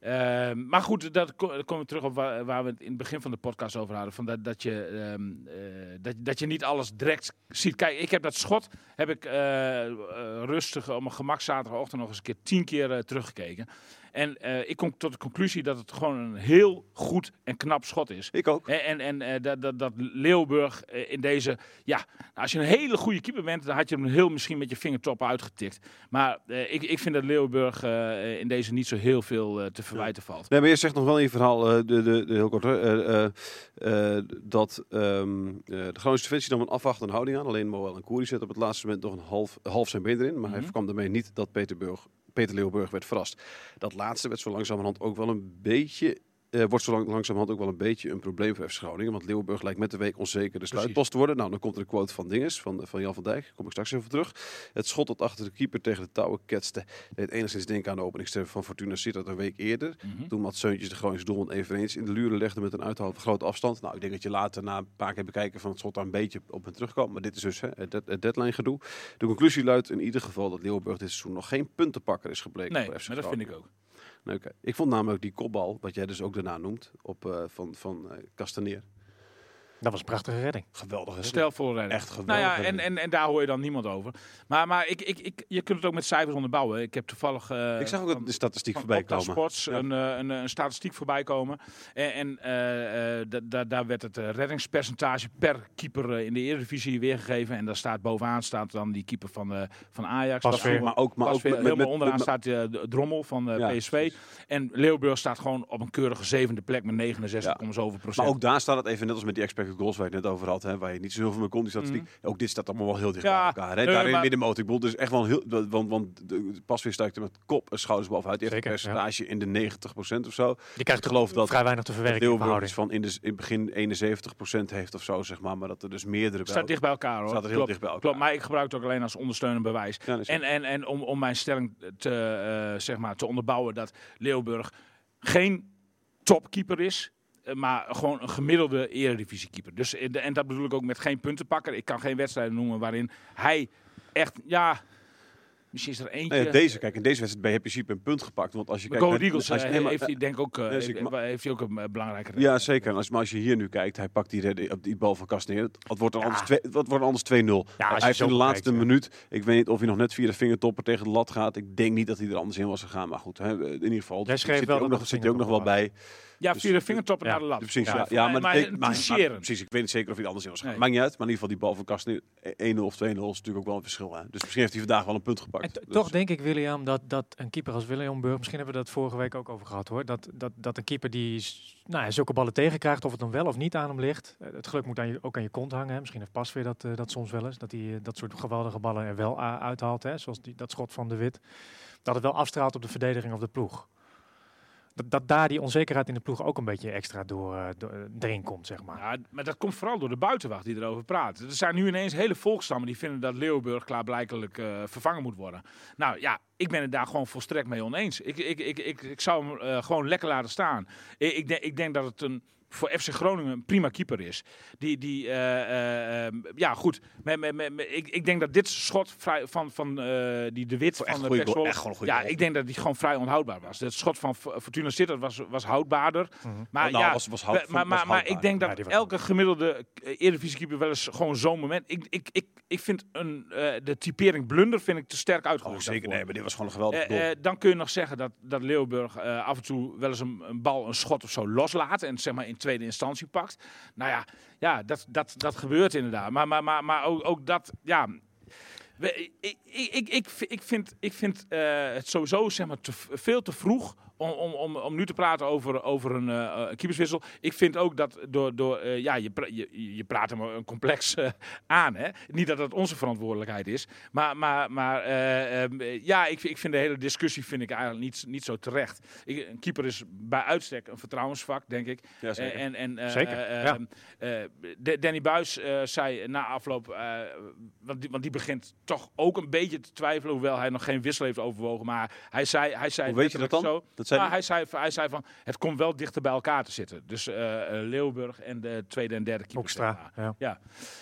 Eh, maar goed, dat komen we terug op waar, waar we het in het begin van de podcast over hadden. Van dat, dat, je, ehm, eh, dat, dat je niet alles direct ziet. Kijk, ik heb dat schot heb ik, rustig op mijn gemak zaterdagochtend nog eens een keer tien keer teruggekeken. En eh, ik kom tot de conclusie dat het gewoon een heel goed en knap schot is. Ik ook. En, en, en eh, dat, dat, dat Leeuwburg eh, in deze... Ja, nou, als je een hele goede keeper bent, dan had je hem heel misschien met je vingertoppen uitgetikt. Maar ik, ik vind dat Leeuwburg in deze niet zo heel veel te verwijten valt. Nee, maar je zegt nog wel in je verhaal, de, de, de, heel kort, dat eh, de Groningse Defensie nam een afwachtende houding aan. Alleen Moel en Koeri zette op het laatste moment nog een half, half zijn been erin. Maar hij Mhm. kwam daarmee niet dat Peter, Burg, Peter Leeuwburg werd verrast. Dat laatste werd zo langzamerhand ook wel een beetje... eh, wordt zo lang, langzamerhand ook wel een beetje een probleem voor FC Groningen. Want Leeuwburg lijkt met de week onzeker de sluitpost te worden. Nou, dan komt er een quote van Dinges, van, van Jan van Dijk. Daar kom ik straks even terug. Het schot dat achter de keeper tegen de touwen ketste... deed enigszins denken aan de openingstreffer van Fortuna Sittard een week eerder. Mhm. Toen Mats Seuntjes de Groningse doelman eveneens in de luren legde met een uithaal van grote afstand. Nou, ik denk dat je later na een paar keer bekijken van het schot daar een beetje op en terugkwam. Maar dit is dus hè, het, dead- het deadline gedoe. De conclusie luidt in ieder geval dat Leeuwenburg dit seizoen nog geen puntenpakker is gebleken. Nee, voor FC maar dat vind ik ook. Oké. Ik vond namelijk die kopbal, wat jij dus ook daarna noemt, op, eh, van, van eh Castaneer. Dat was een prachtige redding. Geweldig. hè? Stel voor redding. Echt geweldig. Nou ja, en, redding. en, en daar hoor je dan niemand over. Maar, maar ik, ik, ik, je kunt het ook met cijfers onderbouwen. Ik heb toevallig... eh, ik zag ook van- de statistiek van voorbij komen. Sports Ja. een, eh, een, een statistiek voorbij komen. En, en eh, eh, da- da- daar werd het reddingspercentage per keeper in de Eredivisie weergegeven. En daar staat bovenaan staat dan die keeper van, eh, van Ajax. Pas Dat- weer. Maar ook, maar ook met, helemaal met, onderaan met- staat de Drommel van eh, Ja, PSV. precies. En Leeuwburg staat gewoon op een keurige zevende plek met 69, zoveel procent. Maar ook daar staat het even net als met die expected goals waar je het net over had, hè, waar je niet zo heel veel meer kon, die statistiek. Ook dit staat allemaal wel heel dicht Mhm. Ja, bij elkaar. Hè? nee, daar in maar- de middenmoot. Ik bedoel, dus echt wel heel, want, want de, pas weer stuikt er met kop en schouders bovenuit. Die heeft een percentage in de 90% of zo. Die krijgt Ik geloof dat vrij weinig te verwerken in Leeuwenburg verhouding. van in, de, in het begin 71% heeft of zo, zeg maar. Maar dat er dus meerdere bij staat dicht bij elkaar hoor. Staat er heel Klopt, dicht bij elkaar. Klopt, maar ik gebruik het ook alleen als ondersteunend bewijs. Ja, dat En, en, en om, om mijn stelling te, eh, zeg maar, te onderbouwen dat Leeuwburg geen topkeeper is. Eh, Maar gewoon een gemiddelde eredivisiekeeper. Dus, in de- en dat bedoel ik ook met geen puntenpakker. Ik kan geen wedstrijden noemen waarin hij echt, ja, misschien is er eentje. Nee, deze, kijk, in deze wedstrijd ben je in principe een punt gepakt. Want als je kijkt... Go naar- Eagles als je- eh, nee, maar- heeft hij denk ik ook, eh, heeft, ik ma- heeft hij ook een eh, belangrijke Ja, zeker. En als, maar als je hier nu kijkt, hij pakt die, op die bal van Kast neer. Het wordt dan anders, twee- het wordt dan anders 2-0. Ja, als je hij heeft in de laatste minuut, ik weet niet of hij nog net via de vingertoppen tegen de lat gaat. Ik denk niet dat hij er anders in was gegaan. Maar goed, hè, in ieder geval zit, wel ook nog, zit hij ook nog wel bij. Ja, Dus- via de vingertoppen ja, naar de lat. Precies, ja. Ja, ja, maar, maar, betekent- maar- precies, ik weet niet zeker of hij er anders in was gegaan. Maakt niet uit, maar in ieder geval die bal van Kast neer, 1-0 of 2-0 is natuurlijk ook wel een verschil. Hè. Dus misschien heeft hij vandaag wel een punt gepakt. Dus- toch denk ik, William, dat, dat een keeper als William Burg, misschien hebben we dat vorige week ook over gehad hoor, dat, dat, dat een keeper die nou, ja, zulke ballen tegenkrijgt, of het dan wel of niet aan hem ligt, eh, het geluk moet aan je, ook aan je kont hangen. Hè. Misschien heeft Pas weer dat, eh, dat soms wel eens, dat hij eh, dat soort geweldige ballen er wel uithaalt, hè, zoals die, dat schot van de Wit. Dat het wel afstraalt op de verdediging of de ploeg. Dat, daar die onzekerheid in de ploeg ook een beetje extra door, eh, eh, erin komt, zeg maar. Ja, maar dat komt vooral door de buitenwacht die erover praat. Er zijn nu ineens hele volkstammen die vinden dat Leeuwburg klaarblijkelijk eh, vervangen moet worden. Nou ja, ik ben het daar gewoon volstrekt mee oneens. Ik, ik, ik, ik, ik zou hem gewoon lekker laten staan. Ik, ik, denk, ik denk dat het een, voor FC Groningen een prima keeper is. Die, die eh, eh, ehm, ja goed, ik, ik denk dat dit schot vrij, van, van eh, die De Wit van de goeie Ja, goal. ik denk dat die gewoon vrij onhoudbaar was. Het schot van Fortuna Sittard was, was houdbaarder. Maar Oh, nou, ja, was- was houd- we- maar, maar, maar ik denk dat elke gemiddelde eh, Eredivisiekeeper wel eens gewoon zo'n moment... Ik, ik, ik, ik vind een, eh, de typering blunder vind ik te sterk Oh, uitgedrukt. zeker. daarvoor. Nee, maar dit was gewoon een geweldig eh, dan kun je nog zeggen dat, dat Leeuwburg af en toe wel eens een, een bal, een schot of zo loslaat. En zeg maar in tweede instantie pakt. Nou ja, ja dat, dat, dat gebeurt inderdaad. Maar, maar, maar, maar ook, ook dat, ja. Ik, ik, ik, ik, vind- ik vind, het sowieso zeg maar, te, veel te vroeg om, om, om, om nu te praten over, over een eh, eh, keeperswissel. Ik vind ook dat door, door eh, ja, je, pra- je, je praat hem een complex eh, aan. Hè? Niet dat het onze verantwoordelijkheid is. Maar, maar, maar eh, ehm, eh, ja, ik, ik vind de hele discussie vind ik eigenlijk niet, niet zo terecht. Ik, een keeper is bij uitstek een vertrouwensvak, denk ik. Ja, zeker. Eh, en, en, eh, Zeker, eh, ja. eh, eh, De- Danny Buis eh, zei na afloop, eh, want, die, want die begint toch ook een beetje te twijfelen, hoewel hij nog geen wissel heeft overwogen. Maar hij zei, hij zei Hoe weet je dat dan? Zo, Dat zei nou, hij? zei, hij zei van, het komt wel dichter bij elkaar te zitten. Dus eh, eh, Leeuwburg en de tweede en derde keeper. Hoekstra, ja. Ja,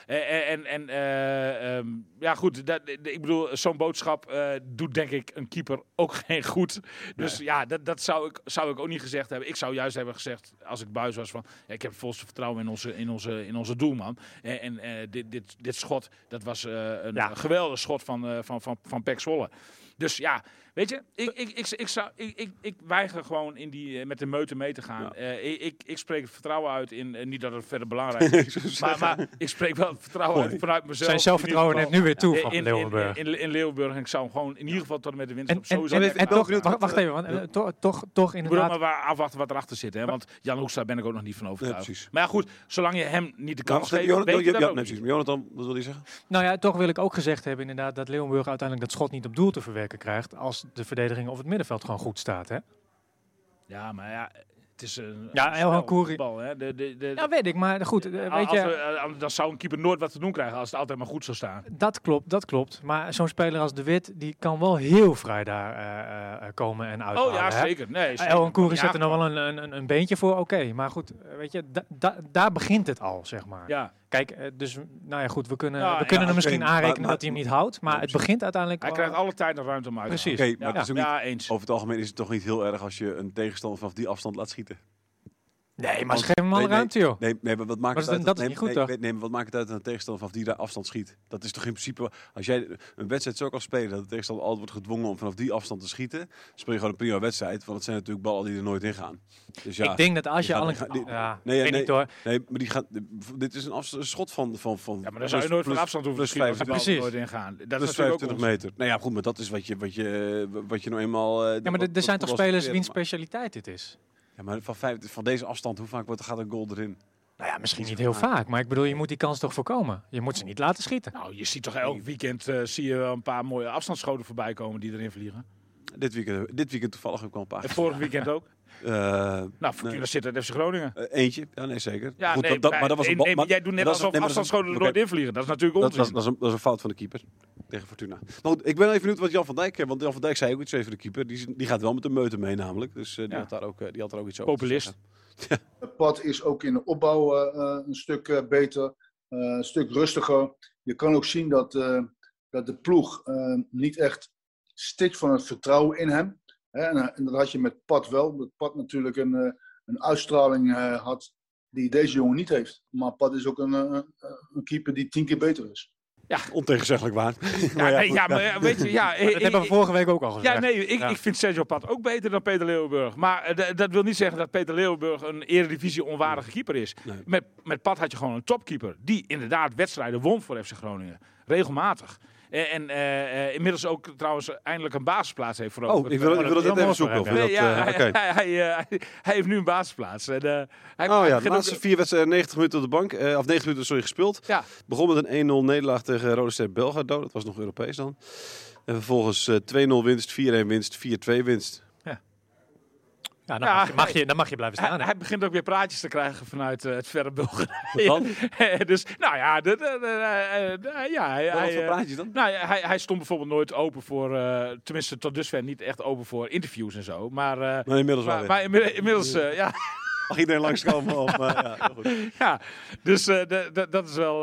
en, en eh, ehm, ja goed, dat, ik bedoel, zo'n boodschap doet denk ik een keeper ook geen goed. Dus ja, dat, dat zou, ik, zou ik ook niet gezegd hebben. Ik zou juist hebben gezegd, als ik buis was, van ja, ik heb volste vertrouwen in onze, in onze, in onze doelman. En, en dit, dit, dit schot, dat was een Ja. geweldig schot van, van, van, van Pek Zwolle. Dus ja, Weet je, ik, ik, ik, ik, zou, ik, ik, ik weiger gewoon in die, eh, met de meute mee te gaan. Ja. Eh, ik, ik, ik spreek het vertrouwen uit in, eh, niet dat het verder belangrijk is, maar, maar ik spreek wel het vertrouwen uit vanuit mezelf. Zijn zelfvertrouwen ieder nu weer toe in, in, Leeuwenburg. in, in, in Leeuwenburg. En ik zou hem gewoon in ieder geval tot en met de winst En, op en, sowieso... en, even en toch, wacht, even, want, eh, toch, toch, toch ik inderdaad. maar afwachten wat erachter zit. Hè? Want Jan Hoekstra ben ik ook nog niet van overtuigd. precies. maar ja, goed, zolang je hem niet de kans Wacht, geeft, Jonathan, weet je ja, dat ja, nee, precies. Maar Jonathan, wat wil je zeggen? Nou ja, toch wil ik ook gezegd hebben inderdaad dat Leeuwenburg uiteindelijk dat schot niet op doel te verwerken krijgt als de verdediging of het middenveld gewoon goed staat. Hè? Ja, maar ja, het is een Ja, een Elhan spel, Koeri- voetbal, hè. De, de, de, Ja, weet ik, maar goed, eh, weet als je, we, eh, dan zou een keeper nooit wat te doen krijgen als het altijd maar goed zou staan. dat klopt, dat klopt. Maar zo'n speler als De Wit, die kan wel heel vrij daar eh, eh, komen en uithalen. Oh ja, zeker. Nee, zeker. Ja, zet er nog wel een, een, een- een beentje voor, oké. Maar goed, eh, weet je, da- da- daar begint het al, zeg maar. Ja, Kijk, eh, dus nou ja, goed, we kunnen, Ja, we kunnen er misschien aanrekenen maar- dat hij hem niet houdt. Maar Ja, het begint uiteindelijk hij al- krijgt alle tijd en ruimte om uit te Precies. maar Ja, het is ook niet, ja, eens. over het algemeen is het toch niet heel erg als je een tegenstander vanaf die afstand laat schieten. Nee, maar Want- geef hem alle nee, nee, ruimte, joh. Nee, nee maar wat maakt Maar het dat- uit? dat is nee, niet goed, nee, Nee, maar wat maakt het uit dat een tegenstander vanaf die afstand schiet? Dat is toch in principe, als jij een wedstrijd zo kan spelen dat de tegenstander altijd wordt gedwongen om vanaf die afstand te schieten, speel je gewoon een prima wedstrijd, want het zijn natuurlijk ballen die er nooit in gaan. Dus ja, ik denk dat als je al gaan- een... die- Ja, nee, nee. niet hoor. nee, maar die gaan, dit is een, schot van, van, van Ja, maar dan zou je nooit van afstand hoeven te plus schieten als de bal 25 er nooit ingaan. Dat plus is natuurlijk ook 25 meter. Nou ja, goed, maar dat is wat je, wat je, wat je nou eenmaal... eh, Ja, maar er- zijn toch spelers wiens specialiteit dit is? Ja, maar van, vijf, van deze afstand, hoe vaak wordt, gaat een goal erin? Nou ja, misschien niet heel vaak. Maar ik bedoel, je moet die kans toch voorkomen. Je moet ze niet laten schieten. Nou, je ziet toch elk weekend eh, zie je wel een paar mooie afstandsschoten voorbij komen die erin vliegen. Dit weekend, dit weekend toevallig ook wel een paar. En vorig weekend ook. Eh, Nou, Fortuna zit uit FC Groningen. eh, eentje, ja nee zeker. Ja, Goed, nee, dat, dat- maar dat was een nee, nee, maar- jij doet net alsof nee, afstandsschoten er nooit invliegen. Dat is natuurlijk Dat, onzin. was, dat, is een, dat is een fout van de keeper tegen Fortuna. Maar goed, ik ben even benieuwd wat Jan van Dijk... Want Jan van Dijk zei ook iets over de keeper. Die, die gaat wel met de meute mee namelijk. Dus eh, die, Ja. had daar ook, eh, die had er ook iets over Populist. Het pad is ook in de opbouw een stuk eh, beter, eh, een stuk rustiger. Je kan ook zien dat, eh, dat de ploeg niet echt stikt van het vertrouwen in hem. En, eh, en dat had je met Pat wel. Dat Pat natuurlijk een, eh, een uitstraling eh, had die deze jongen niet heeft. Maar Pat is ook een, een keeper die tien keer beter is. Ontegenzeggelijk waar. Ja, Maar nee, ja, maar ja, weet je, ja, Dat ik- hebben we vorige week ook al gezegd. Ja, nee, ik, Ja. ik vind Sergio Pat ook beter dan Peter Leeuwenburg. Maar dat wil niet zeggen dat Peter Leeuwenburg een eredivisie onwaardige keeper is. Nee. Met, met Pat had je gewoon een topkeeper die inderdaad wedstrijden won voor FC Groningen. Regelmatig. En, en eh, eh, inmiddels ook trouwens eindelijk een basisplaats heeft veroverd. Oh, ik wil, ik wil dat even zoeken. Of Nee, dat, ja, eh, hij, hij, hij, eh, hij heeft nu een basisplaats. En, eh, hij, Oh ja, de laatste ook- vier wedstrijden, 90 minuten op de bank. eh, of 90 minuten, sorry, gespeeld. Ja. Begon met een 1-0 nederlaag tegen Rode Ster Belgrado. Dat was nog Europees dan. En vervolgens eh, 2-0 winst, 4-1 winst, 4-2 winst. Ja, dan, Ja, mag, je, mag, je, dan mag je blijven staan. Hij, begint ook weer praatjes te krijgen vanuit eh, het verre Bulgarije. dus, nou ja, de, de, de, eh, eh, ja hij, Wat hij, voor praatjes dan? Nou hij, hij stond bijvoorbeeld nooit open voor, tenminste tot dusver niet echt open voor interviews en zo. Maar, Maar inmiddels wel maar, weer. maar inmiddels, ja, Mag iedereen langskomen? Of, ja, ja, dus dat is wel,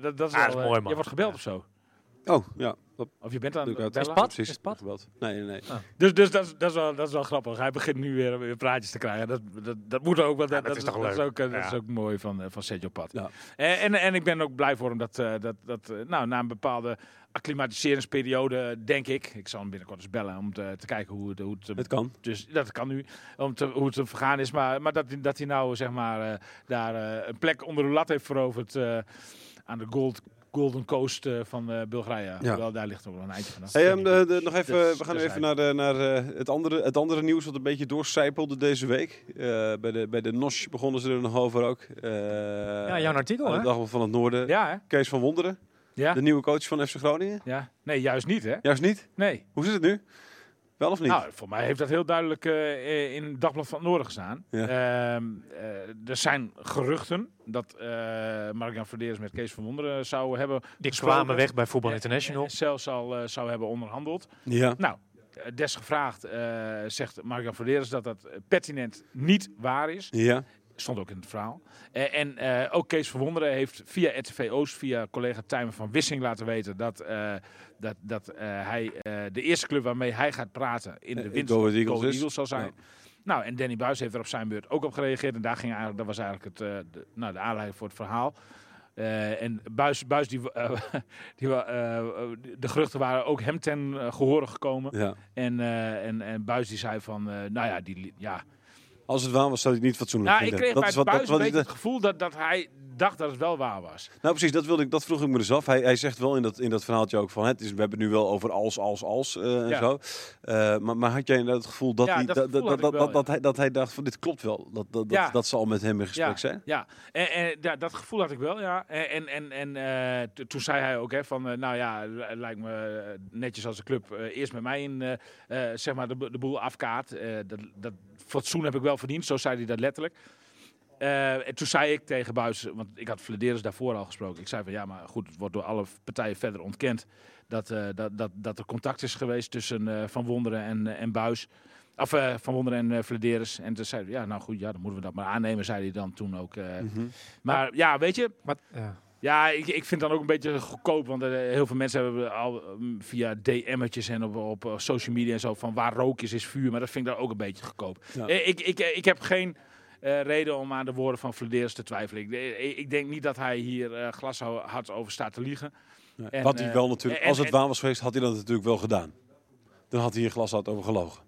dat, dat is Ah, wel, is mooi, man. Je wordt gebeld of zo. Oh, ja. Dat Of je bent aan het bellen. Precies. Is het pad? Nee, nee, nee. Dus, dus dat, is, dat, is wel, dat is wel grappig. Hij begint nu weer, weer praatjes te krijgen. Dat, dat, dat moet ook wel. Dat, dat is toch dat is ook, eh, dat is ook mooi van, eh, van Sergio Pat. Ja. En, en, en ik ben ook blij voor hem dat, eh, dat, dat eh, nou, na een bepaalde acclimatiseringsperiode, denk ik. Ik zal hem binnenkort eens bellen om te, te kijken hoe het, hoe het, Het kan. dus dat kan nu, om te, hoe het hem vergaan is. Maar, maar dat, hij- dat hij nou zeg maar, eh, daar eh, een plek onder de lat heeft veroverd eh, aan de Gold, Golden Coast eh, van eh, Bulgarije. Ja. Wel, daar ligt nog wel een eindje vanaf. Hey, de, de- nog even, Dus- we gaan dus even naar, de, naar eh, het, andere, het andere nieuws wat een beetje doorcijpelde deze week. Eh, bij, de, bij de NOS begonnen ze er nog over ook. Eh, Ja, jouw artikel, hè? de Dagblad van het Noorden. Ja, hè? Kees van Wonderen, Ja? de nieuwe coach van FC Groningen. ja. Nee, juist niet, hè? Juist niet. Nee. Hoe zit het nu? Wel of niet? Nou, voor mij heeft dat heel duidelijk eh, in het Dagblad van het Noorden gestaan. Ja. Ehm, eh, er zijn geruchten dat eh Mark-Jan Verdeers met Kees van Wonderen zou hebben Die gesproken. kwamen weg bij Voetbal International. zelfs al zou hebben onderhandeld. ja. Nou, desgevraagd eh, zegt Mark-Jan Verdeers dat dat pertinent niet waar is. Ja. Stond ook in het verhaal. Eh, en eh, ook Kees Verwonderen heeft via RTV Oost, via collega Tijmen van Wissing laten weten dat, eh, dat, dat hij de eerste club waarmee hij gaat praten in de winst Go Eagles zal zijn. Ja. Nou, en Danny Buis heeft er op zijn beurt ook op gereageerd. En daar ging eigenlijk, dat was eigenlijk het, de, nou, de aanleiding voor het verhaal. En Buis, Buis die, die, de geruchten waren ook hem ten eh, gehore gekomen. Ja. En, en, en Buis die zei van, nou ja, die, ja. Als het waar was, zou hij niet fatsoenlijk Nou, ik vinden. kreeg dat bij is wat, Buis dat, een beetje ik- het gevoel dat, dat hij dacht dat het wel waar was. Nou, precies, dat, wilde ik, dat vroeg ik me dus af. Hij, hij zegt wel in dat, in dat verhaaltje ook van, het is, we hebben het nu wel over als, als, als eh, en Ja. zo. Eh, maar, maar had jij inderdaad het gevoel dat, Ja, hij, dat dat, gevoel dat, had ik dat, wel, dat, dat ja. hij, dat hij dacht van, dit klopt wel. Dat, dat, dat, dat zal met hem in gesprek Ja, zijn. ja. En, en ja, dat gevoel had ik wel, ja. En, en, en, eh, toen zei hij ook, hè, van, nou ja, lijkt me netjes als de club eerst met mij in, zeg maar, de, de boel afkaart. Dat, dat fatsoen heb ik wel verdiend, zo zei hij dat letterlijk. Eh, en toen zei ik tegen Buis, want ik had Flederis daarvoor al gesproken. Ik zei van ja, maar goed, het wordt door alle partijen verder ontkend dat, eh, dat, dat, dat er contact is geweest tussen eh, Van Wonderen en, en Buis. Of eh, Van Wonderen en uh, Flederis. En toen zei hij, ja, nou goed, ja, dan moeten we dat maar aannemen, zei hij dan toen ook. eh. Mhm. Maar ja, weet je, Maar, ja. Ja, ik, ik vind dan ook een beetje goedkoop. Want eh, heel veel mensen hebben al mm, via DM'tjes en op, op eh, social media en zo van waar rook is, vuur. Maar dat vind ik dan ook een beetje goedkoop. Ja. Eh, Ik, ik, ik heb geen eh, reden om aan de woorden van Flederis te twijfelen. Ik, ik, denk niet dat hij hier eh glashard over staat te liegen. Ja. En, Wat hij wel natuurlijk, en- als het en- waar was geweest, had hij dat natuurlijk wel gedaan. Dan had hij hier glas had over gelogen.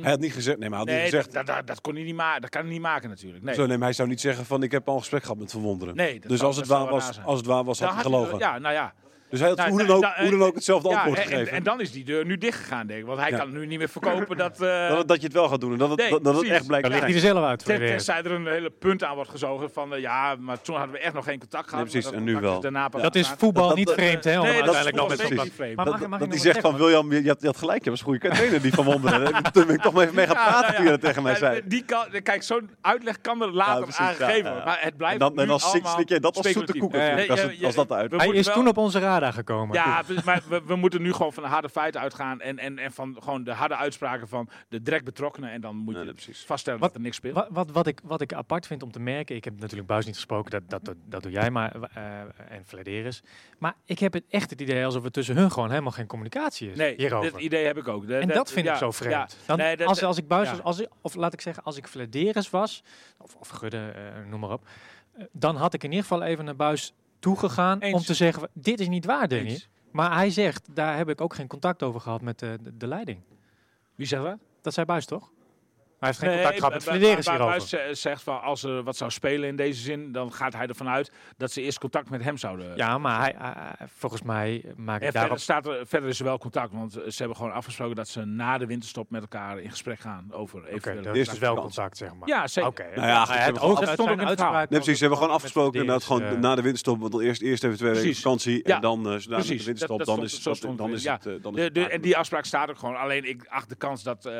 Hij had niet gezegd, nee, maar hij had Nee, niet gezegd. dat, dat, dat kon hij niet maken. Dat kan hij niet maken natuurlijk. Nee. Zo, nee, maar hij zou niet zeggen van, ik heb al een gesprek gehad met Verwonderen. Nee, dat dus zou- als het, waar was, als het waar was, had Dan hij had hij- gelogen. Ja, nou ja. Dus hij had Nou, hoe, dan nou, ook, dan- hoe dan ook hetzelfde Ja, antwoord en, gegeven. en, en dan is die deur nu dicht gegaan, denk ik. Want hij Ja. kan nu niet meer verkopen dat... eh, dat, dat je het wel gaat doen en dat het, Nee, dat, dat het echt blijkt Dan ligt hij er zelf uit. Ten, Flederis. tenzij er een hele punt aan wordt gezogen van eh, ja, maar toen hadden we echt nog geen contact gehad. Nee, precies, en dat nu wel. Dat is voetbal niet vreemd, hè? Nee, dat is uiteindelijk nog met vreemd. Dat, hij zegt van? William, je, je had, gelijk, je was een goede trainer, die van Wonderen. Toen ben ik toch maar even mee gaan praten nou toen je dat tegen mij zei. Die kan, kijk, zo'n uitleg kan er later aangegeven. Maar het blijft En dan, en nu dan slik, allemaal jij dat als zoete koek als, dat uit. Hij is toen op onze gekomen. Ja, precies, maar we, we moeten nu gewoon van de harde feiten uitgaan. En, en, en van gewoon de harde uitspraken van de direct betrokkenen. En dan moet je precies. vaststellen Wat- dat er niks speelt. Wat, wat, wat, ik, wat ik apart vind om te merken, ik heb natuurlijk Buis niet gesproken, dat, dat, dat, dat doe jij maar, eh, en Flederis. Maar ik heb het echt het idee alsof er tussen hun gewoon helemaal geen communicatie is Nee, hierover. dat idee heb ik ook. De- en dat vind ja, ik zo vreemd. ja. Dan, Nee, dat- als, als ik Buis ja. was, als ik, of laat ik zeggen, als ik Flederis was, of, of Gudde, eh, noem maar op, eh, dan had ik in ieder geval even naar Buis toegegaan om te zeggen, dit is niet waar, Danny. Eens. Maar hij zegt, daar heb ik ook geen contact over gehad met de, de, de leiding. Wie zegt dat? Dat zei Buis toch? Hij heeft geen Nee, contact gehad met Flederis hierover. Eh, zegt van als er wat zou spelen in deze zin, dan gaat hij ervan uit dat ze eerst contact met hem zouden. Ja, maar hij, hij- volgens mij maak En ik daarop... verder, staat er, verder is er wel contact, want eh, ze hebben gewoon afgesproken dat ze na de winterstop met elkaar in gesprek gaan over Oké, eventuele dat eerste is wel vakantie. contact, zeg maar. Ja, zeker. Oké. Nou ja, het stond ook zijn in het verhaal. uitspraak Nee, precies. Ze hebben gewoon afgesproken inderdaad gewoon eh, na de winterstop, want eerst, eerst even twee weken vakantie Ja. en dan uh, na de winterstop, Dat- dat dan stond- is, dat, stond het, is ja. het... eh, dan is De, het de, klaar. en die afspraak staat ook gewoon. Alleen ik acht de kans dat eh,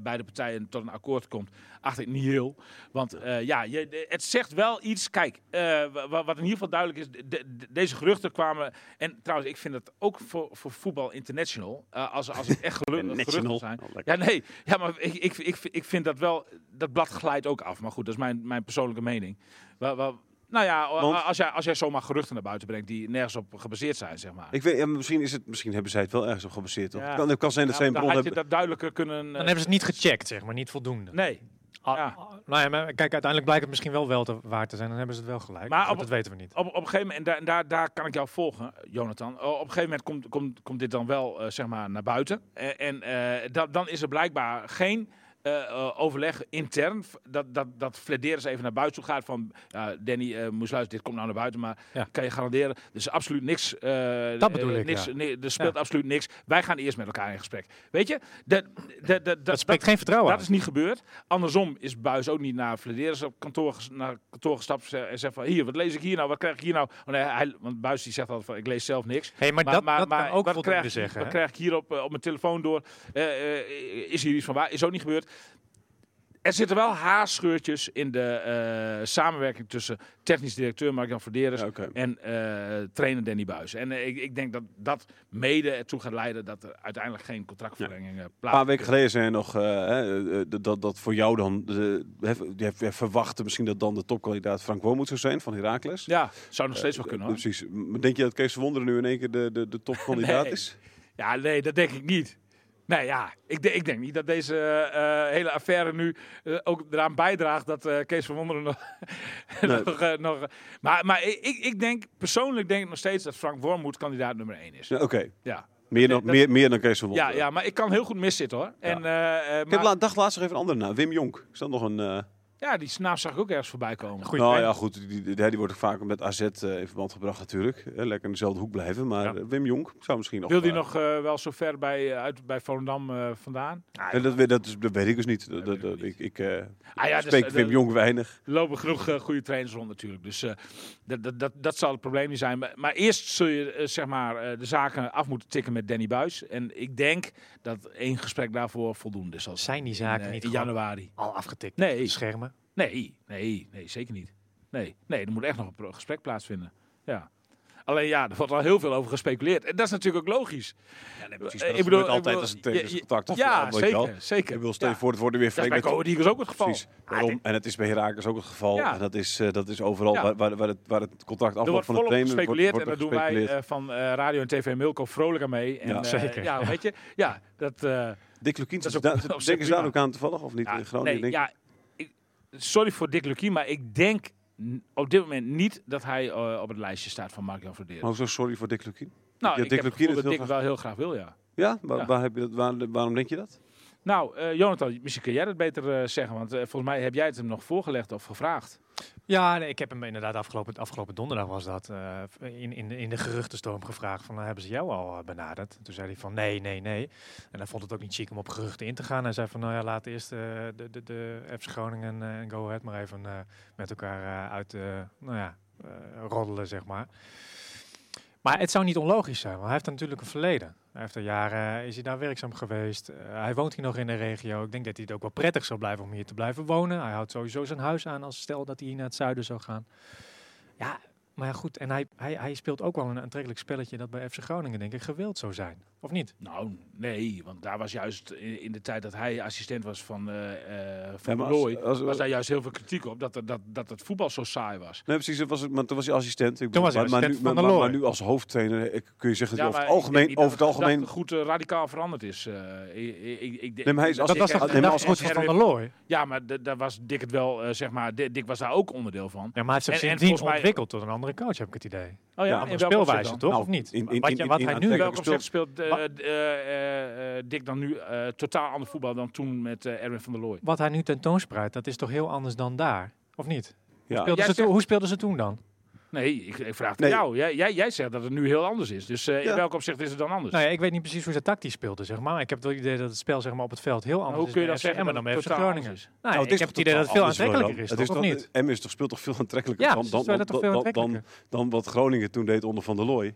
beide partijen tot een akkoord komt, acht ik niet heel. Want eh, ja, je, het zegt wel iets. Kijk, eh, wa- wa- wat in ieder geval duidelijk is, de- de- deze geruchten kwamen. En trouwens, ik vind het ook voor, voor voetbal international. eh, als, als het echt gelukkig geruchten zijn. Oh. Ja, nee. Ja, maar ik, ik, ik, ik vind dat wel. Dat blad glijdt ook af. Maar goed, dat is mijn, mijn persoonlijke mening. Wel, nou ja, Want- als, jij, als jij zomaar geruchten naar buiten brengt die nergens op gebaseerd zijn, zeg maar. Ik weet, ja, misschien, is het, misschien hebben zij het wel ergens op gebaseerd. Toch? Ja. Kan, het kan zijn dat Ja, zij een bron had je hebben. dat duidelijker kunnen. Dan eh, hebben ze het niet gecheckt, zeg maar, niet voldoende. Nee. Ah, ja. ah, nou ja, maar kijk, uiteindelijk blijkt het misschien wel wel te, waar te zijn. Dan hebben ze het wel gelijk. Maar Maar op- dat weten we niet. Op, op een gegeven moment, en daar, en daar, daar kan ik jou volgen, Jonathan. Oh, Op een gegeven moment komt, komt, komt dit dan wel eh, zeg maar naar buiten. En, en eh, dat, dan is er blijkbaar geen eh, overleg intern. Dat, dat, dat Flederis even naar buiten toe gaat van... ja, Danny, eh moest luisteren, dit komt nou naar buiten. Maar Ja. kan je garanderen, er is absoluut niks... Dat bedoel ik, niks ja. nee, er speelt Ja. absoluut niks. Wij gaan eerst met elkaar in gesprek. Weet je, de, Dat spreekt geen vertrouwen dat uit. is niet gebeurd. Andersom is Buis ook niet naar Flederis op kantoor, naar kantoor gestapt en zegt van... Hier, wat lees ik hier nou? Wat krijg ik hier nou? Want, hij, hij- want Buis die zegt altijd van, ik lees zelf niks. Hey, maar, dat, dat kan ook wat krijg, zeggen. Wat hè? krijg ik hier op, op mijn telefoon door? Is hier iets van waar? Is ook niet gebeurd. Er zitten wel haarscheurtjes in de eh, samenwerking tussen technisch directeur Mark-Jan Verderes en eh, trainer Danny Buis. En eh, ik, ik denk dat dat mede ertoe gaat leiden dat er uiteindelijk geen contractverlenging eh, Een plaats paar weken geleden zei je nog dat, dat voor jou dan... De, je, verwachtte misschien dat dan de topkandidaat Frank Wormoed zou zijn van Heracles. Ja, zou nog steeds wel kunnen hoor. Precies. Denk je dat Kees Verwonderen nu in één keer de, de, de topkandidaat Nee. is? Ja, nee, dat denk ik niet. Nee, ja, ik, de- ik denk niet dat deze eh, hele affaire nu eh, ook eraan bijdraagt dat eh, Kees van Wonderen nog... Nee. nog, eh, nog maar maar ik, ik- denk, persoonlijk denk ik nog steeds dat Frank Wormoed kandidaat nummer 1 is. Ja, Oké, Ja. meer, dan, dat- meer, meer dan Kees van Ja, Wonderen. ja, maar ik kan heel goed miszitten hoor. En, eh, eh, Ik heb maar- dacht laatst nog even een andere naam. Wim Jonk. Is dat nog een... eh, ja, die naam zag ik ook ergens voorbij komen. Goeie nou ja, goed. Die, die, die wordt ook vaak met AZ eh, in verband gebracht natuurlijk. Eh, lekker in dezelfde hoek blijven. Maar Ja. eh, Wim Jonk zou misschien nog... Wil die nog eh, wel zo ver bij, uit, bij Volendam eh, vandaan? Ja, dat, weet- dat, is, dat weet ik dus niet. Dat, dat, dat- ik ik eh, Ah ja, dus, spreek Wim Jonk weinig. Er lopen genoeg goede trainers rond natuurlijk. Dus eh, dat, dat, dat, dat zal het probleem niet zijn. Maar, maar eerst zul je zeg maar, eh, de zaken af moeten tikken met Danny Buis. En ik denk dat één gesprek daarvoor voldoende zal zijn. Zijn die In, zaken niet in januari. al afgetikt? Nee. Schermen. Nee, nee, nee, zeker niet. Nee, nee, er moet echt nog een gesprek plaatsvinden. Ja. Alleen ja, er wordt al heel veel over gespeculeerd. En dat is natuurlijk ook logisch. Ja, nee, precies, ik bedoel- altijd bedoel- als het tegen je- je- contact of ja, wel. zeker, zeker. Ik wil stel je Ja. voor, het worden weer Dat is bij Eagles ook het geval. Precies. Daarom. En het is bij Herakles ook het geval. Ja. En dat is, eh, dat is overal waar, waar, waar, het, waar het contract afloopt van de trainer. gespeculeerd wordt, en daar doen wij eh, van eh, Radio en TV Milko vrolijk aan mee. En, Ja. Zeker. Ja, weet je. Ja, dat... Dick Lukien, is denken ze daar ook aan toevallig of niet Groningen? nee, ja, sorry voor Dick Lukien, maar ik denk op dit moment niet dat hij eh, op het lijstje staat van Mark-Jan Verderen. Oh, zo sorry voor Dick Lukien. nou, ja, ik Dick heb het dat Dick wel heel graag wil, ja. Ja? Waar, Ja. Waar heb je dat, waar- waarom denk je dat? Nou, eh, Jonathan, misschien kun jij dat beter eh, zeggen, want volgens mij heb jij het hem nog voorgelegd of gevraagd. Ja, ik heb hem inderdaad afgelopen, afgelopen donderdag was dat eh, in, in, in de geruchtenstorm gevraagd van, eh, hebben ze jou al eh, benaderd? Toen zei hij van, nee, nee, nee. En hij vond het ook niet chic om op geruchten in te gaan. Hij zei van, nou ja, laat eerst de, de, de FC Groningen en Go Ahead maar even met elkaar uit, nou ja, roddelen, zeg maar. Maar het zou niet onlogisch zijn, want hij heeft natuurlijk een verleden. Hij heeft er jaren, is hij daar werkzaam geweest. Eh, hij woont hier nog in de regio. Ik denk dat hij het ook wel prettig zou blijven om hier te blijven wonen. Hij houdt sowieso zijn huis aan als stel dat hij hier naar het zuiden zou gaan. Ja, maar ja, goed. En hij, hij, hij speelt ook wel een aantrekkelijk spelletje dat bij FC Groningen denk ik gewild zou zijn. Of niet? Nou, nee, want daar was juist in, de tijd dat hij assistent was van, eh eh Ja, van als- als- was daar juist heel veel kritiek op dat, dat, dat het voetbal zo saai was. Nee, precies. Was het, maar toen was hij assistent. Ik Toen was hij maar, maar, assistent nu, van maar, nu als hoofdtrainer eh, kun je zeggen dat hij over het maar ik denk algemeen, over het algemeen dat goed eh, radicaal veranderd is. eh, ik, ik, ik, ik, Nee, maar hij is dat als- Dat was toch nee, als- goed van der Looy? Ja, maar daar was Dick het wel, zeg maar, Dick was daar ook onderdeel van. Ja, maar hij heeft zich En- en sindsdien ontwikkeld tot een andere coach, heb ik het idee. Oh Ja, ja, speelwijze, dan? toch? Nou, of niet? in- in- wat in- hij nu... Welk opzicht speelt eh, eh, eh, Dick dan nu eh, totaal ander voetbal dan toen met Erwin van der Looy? Wat hij nu tentoonspreidt, dat is toch heel anders dan daar? Of niet? Ja. Speelden Jij ze toen- zegt- hoe speelden ze toen dan? Nee, ik, ik vraag het Nee. jou. Jij, jij, jij zegt dat het nu heel anders is. Dus eh, Ja. in welk opzicht is het dan anders? Nou ja, ik weet niet precies hoe ze tactisch speelden, zeg maar. Ik heb het idee dat het spel zeg maar, op het veld heel anders hoe is kun je dan zeggen dat dan totaal Groningen? anders is? Nou, Nou, ik heb het idee dat het veel aantrekkelijker is, toch? Het Of is niet? toch, M is toch, speelt toch veel aantrekkelijker Ja, dan, dan, dat dan wat Groningen toen deed onder Van der Looy.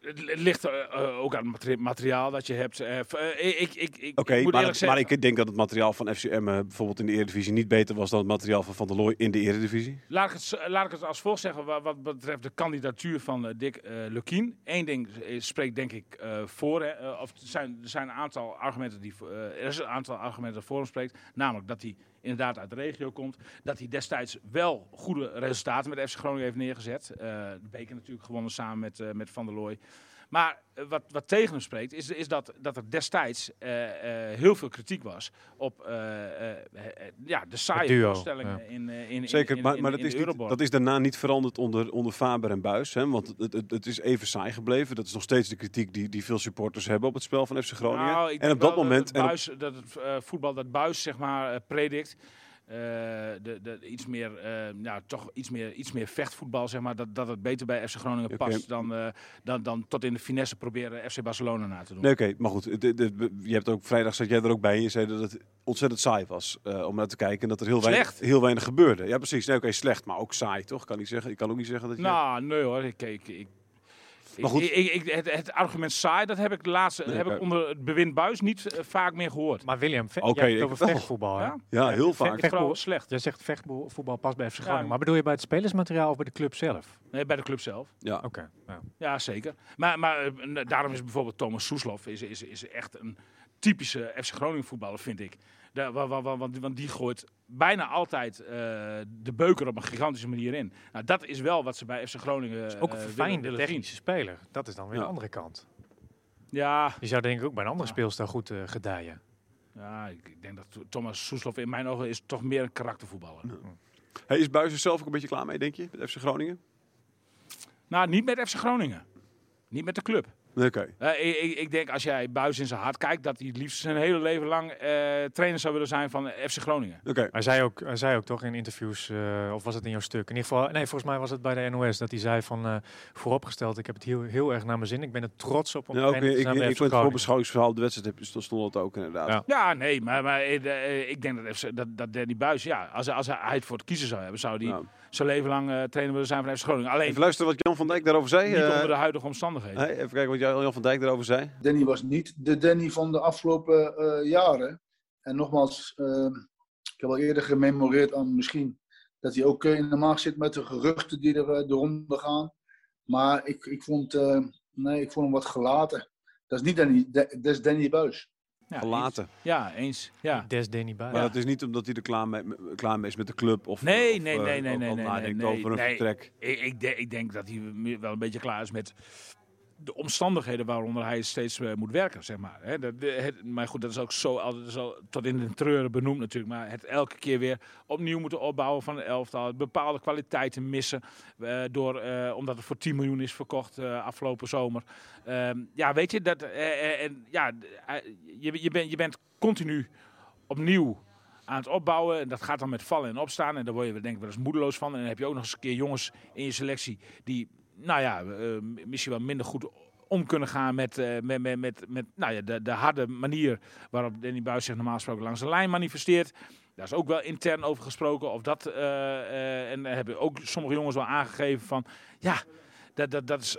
Het het ligt eh, eh, ook aan het materi- materiaal dat je hebt. Eh, eh, ik, ik, ik, moet maar, eerlijk maar zeggen, ik denk dat het materiaal van FCM eh, bijvoorbeeld in de Eredivisie niet beter was dan het materiaal van Van der Looy in de Eredivisie. laat, ik het, laat ik het als volgt zeggen wat, wat betreft de kandidatuur van eh, Dick eh Lukien. Eén ding eh, spreekt denk ik eh, voor. Hè, eh, of er zijn, er zijn een aantal argumenten die eh, er is een aantal argumenten dat voor hem spreekt. Namelijk dat hij inderdaad uit de regio komt. Dat hij destijds wel goede resultaten met FC Groningen heeft neergezet. Eh, de beker natuurlijk gewonnen samen met, eh, met Van der Looy. Maar eh, wat, wat tegen hem spreekt, is, is dat, dat er destijds eh, eh, heel veel kritiek was op eh, eh, eh, ja, de saaie voorstellingen ja. in, in, in, Zeker, in, maar, in- maar dat, is de niet, Euroborg. dat is daarna niet veranderd onder, onder Faber en Buis. Hè, want het, het, het is even saai gebleven. Dat is nog steeds de kritiek die, die veel supporters hebben op het spel van FC Groningen. Nou, ik en denk op dat wel moment... Dat het, buis, dat het voetbal dat Buis zeg maar predikt. Eh, de, de, iets meer, eh, ja, toch iets meer, iets meer vechtvoetbal, zeg maar. Dat, dat het beter bij FC Groningen past dan, eh, dan, dan tot in de finesse proberen FC Barcelona na te doen. Nee, oké, maar goed. de- de- je hebt ook vrijdag zat jij er ook bij en je zei dat het ontzettend saai was om naar te kijken en dat er heel weinig, heel weinig gebeurde. Ja, precies. Nee, oké, slecht, maar ook saai, toch? Kan ik zeggen. Ik kan ook niet zeggen dat je. Nou, nee hoor. Ik, ik, ik, Maar goed. ik- ik- ik- het, het argument saai, dat heb ik, de laatste, Nee, heb ik onder het bewind Buis niet eh, vaak meer gehoord. Maar William, ve- Oké, jij hebt over vechtvoetbal? Ja? ja, heel vaak. vecht- Vooral slecht. Jij zegt vechtvoetbal past bij FC Groningen. maar- maar bedoel je bij het spelersmateriaal of bij de club zelf? Nee, bij de club zelf. Ja. Oké. ja. Ja, zeker. Maar, maar eh, daarom is bijvoorbeeld Thomas Soeslof is, is, is echt een typische FC Groningen voetballer, vind ik. Want die gooit bijna altijd eh, de beuker op een gigantische manier in. Nou, dat is wel wat ze bij FC Groningen Is ook eh, een verfijnde technische speler. Dat is dan weer Ja. de andere kant. Ja, Die zou denk ik ook bij een andere speelstijl goed eh, gedijen. ja ik, ik denk dat Thomas Soeslof in mijn ogen is toch meer een karaktervoetballer. Hey, is Buis er zelf ook een beetje klaar mee, denk je, met FC Groningen? Nou, niet met FC Groningen. Niet met de club. Oké. Eh, ik, ik- ik denk als jij Buis in zijn hart kijkt, dat hij het liefst zijn hele leven lang eh, trainer zou willen zijn van FC Groningen. Oké. Hij zei ook, hij zei ook toch in interviews, eh, of was het in jouw stuk? In ieder geval, nee, volgens mij was het bij de NOS dat hij zei van eh, vooropgesteld, ik heb het heel, heel erg naar mijn zin. Ik ben er trots op om Ja, ook, trainer te ik, zijn ik, ik vond het voorbeschouwingsverhaal de wedstrijd heb- stond stond het ook inderdaad. Ja. Ja, nee, maar, maar ik denk dat, FC, dat, dat Danny Buis, ja, als, als hij het voor het kiezen zou hebben, zou hij Nou, zijn leven lang eh, trainer willen zijn van FC Groningen. Alleen even luisteren wat Jan van Dijk daarover zei. niet eh, onder de huidige omstandigheden. hey, even kijken wat Jan van Dijk daarover zei. Danny was niet de Danny van de afgelopen eh, jaren. En nogmaals, ik heb al eerder gememoreerd aan misschien dat hij ook in de maag zit met de geruchten die er de ronde gaan. Maar ik, ik, vond, eh, nee, ik vond hem wat gelaten. Dat is niet Danny, dat is Danny Buis. Ja, Verlaten. eens. Ja, eens. Ja. Des Danny bij. Maar dat is niet omdat hij er klaar mee, klaar mee is met de club. Of, Nee, of, nee, eh, nee, nee, nee, nee, nadenkt nee, over een nee. vertrek. Ik, ik, de- ik denk dat hij wel een beetje klaar is met de omstandigheden waaronder hij steeds eh, moet werken, zeg maar. Hè, het- maar goed, dat is ook zo, altijd zo tot in de treuren benoemd natuurlijk. Maar het elke keer weer opnieuw moeten opbouwen van een elftal. Bepaalde kwaliteiten missen, eh, door, eh, omdat het voor 10 miljoen is verkocht eh, afgelopen zomer. Ehm, ja, weet je, dat, en, ja, je, je, bent, je bent continu opnieuw aan het opbouwen. En dat gaat dan met vallen en opstaan. En daar word je denk ik wel eens moedeloos van. En dan heb je ook nog eens een keer jongens in je selectie die, nou ja, eh, misschien wel minder goed om kunnen gaan met, eh, met, met, met, met nou ja, de, de harde manier waarop Danny Buis zich normaal gesproken langs de lijn manifesteert. Daar is ook wel intern over gesproken. Of dat, eh, en daar hebben ook sommige jongens wel aangegeven van, ja, dat, dat, dat is,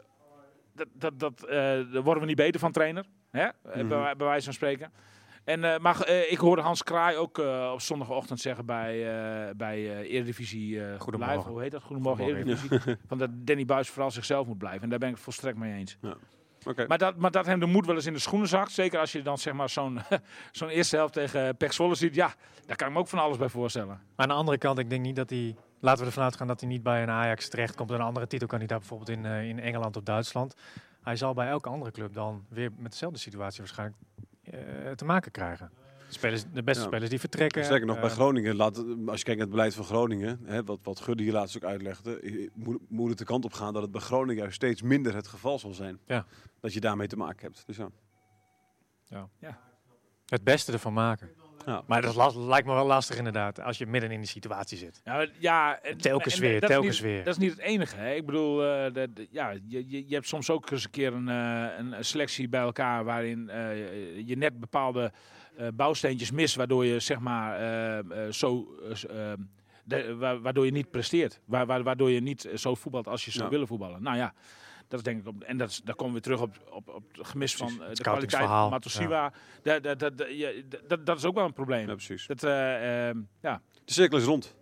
dat, dat, dat, eh, daar worden we niet beter van trainer. Hè? Bij, bij wijze van spreken. En, eh, maar eh, ik hoorde Hans Kraai ook eh, op zondagochtend zeggen bij, eh, bij eh, Eredivisie eh Goedemorgen. Live. Hoe heet dat? Goedemorgen, Goedemorgen, Eredivisie. Van dat Danny Buis vooral zichzelf moet blijven. En daar ben ik het volstrekt mee eens. Oké. Maar dat, maar dat hem de moed wel eens in de schoenen zakt. Zeker als je dan zeg maar zo'n zo'n eerste helft tegen Pek Zwolle ziet. Ja, daar kan ik me ook van alles bij voorstellen. Maar aan de andere kant, ik denk niet dat hij, laten we ervan uitgaan dat hij niet bij een Ajax terechtkomt. Een andere titelkandidaat bijvoorbeeld in, in Engeland of Duitsland. Hij zal bij elke andere club dan weer met dezelfde situatie waarschijnlijk te maken krijgen. Spelers, de beste Ja. spelers die vertrekken. Sterker nog, bij eh, Groningen, laat, als je kijkt naar het beleid van Groningen, hè, wat, wat Gudde hier laatst ook uitlegde, eh, moet, moet het de kant op gaan dat het bij Groningen juist steeds minder het geval zal zijn. Ja. Dat je daarmee te maken hebt. Dus ja. het beste ervan maken. Ja. Maar dat las- lijkt me wel lastig inderdaad, als je midden in die situatie zit. Ja, ja en- Telkens en- weer, dat is telkens niet- weer. Dat is niet het enige. Hè. Ik bedoel, eh, dat- ja, je, je, je hebt soms ook eens een keer een, eh, een selectie bij elkaar waarin eh, je net bepaalde bouwsteentjes mist, waardoor je zeg maar eh, eh, zo. eh, eh, de- wa- waardoor je niet presteert. Wa- wa- waardoor je niet zo voetbalt als je zou Ja. willen voetballen. Nou ja, dat is denk ik. Op, en dat is, daar komen we terug op, op, op het gemis van eh, de kwaliteit van Matosiwa. Dat, dat, dat, dat, dat is ook wel een probleem. ja, precies. Dat, eh, eh, ja. De cirkel is rond.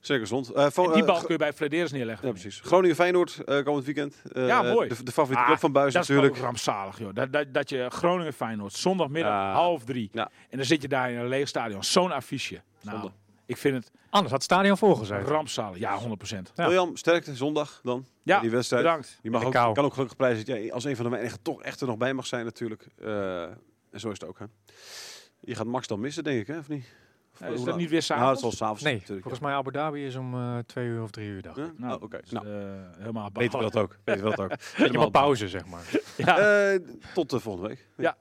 Is rond. Van, En die bal kun je bij Flederis neerleggen. ja, precies. Groningen-Feyenoord eh, komend weekend. Ja, mooi. De, de favoriete Ah, club van Buis Dat is natuurlijk. rampzalig, joh. Dat, dat, dat je Groningen Feyenoord zondagmiddag half drie. Ja. En dan zit je daar in een leeg stadion. Zo'n affiche. Nou, Zonde. Ik vind het Anders had het stadion volgezeten. rampzalig. Ja, 100 procent. Ja. William, sterkte zondag dan. Ja, die wedstrijd. bedankt. Je mag ook, kan ook gelukkig prijzen dat jij als een van de weinigen toch echt er nog bij mag zijn natuurlijk. Eh, en zo is het ook, hè. Je gaat Max dan missen, denk ik, hè? Of niet? Ja, is dat laat? niet weer Nou, dat s'avonds? is wel s'avonds Nee, natuurlijk. volgens mij Abu Dhabi is om eh, twee uur of drie uur dag. Ja? Nou, Oh, oké. dus, Nou, eh, helemaal weten we dat ook. Weten we dat ook. Je mag pauze, zeg maar. Ja. Eh, tot de volgende week. Ja.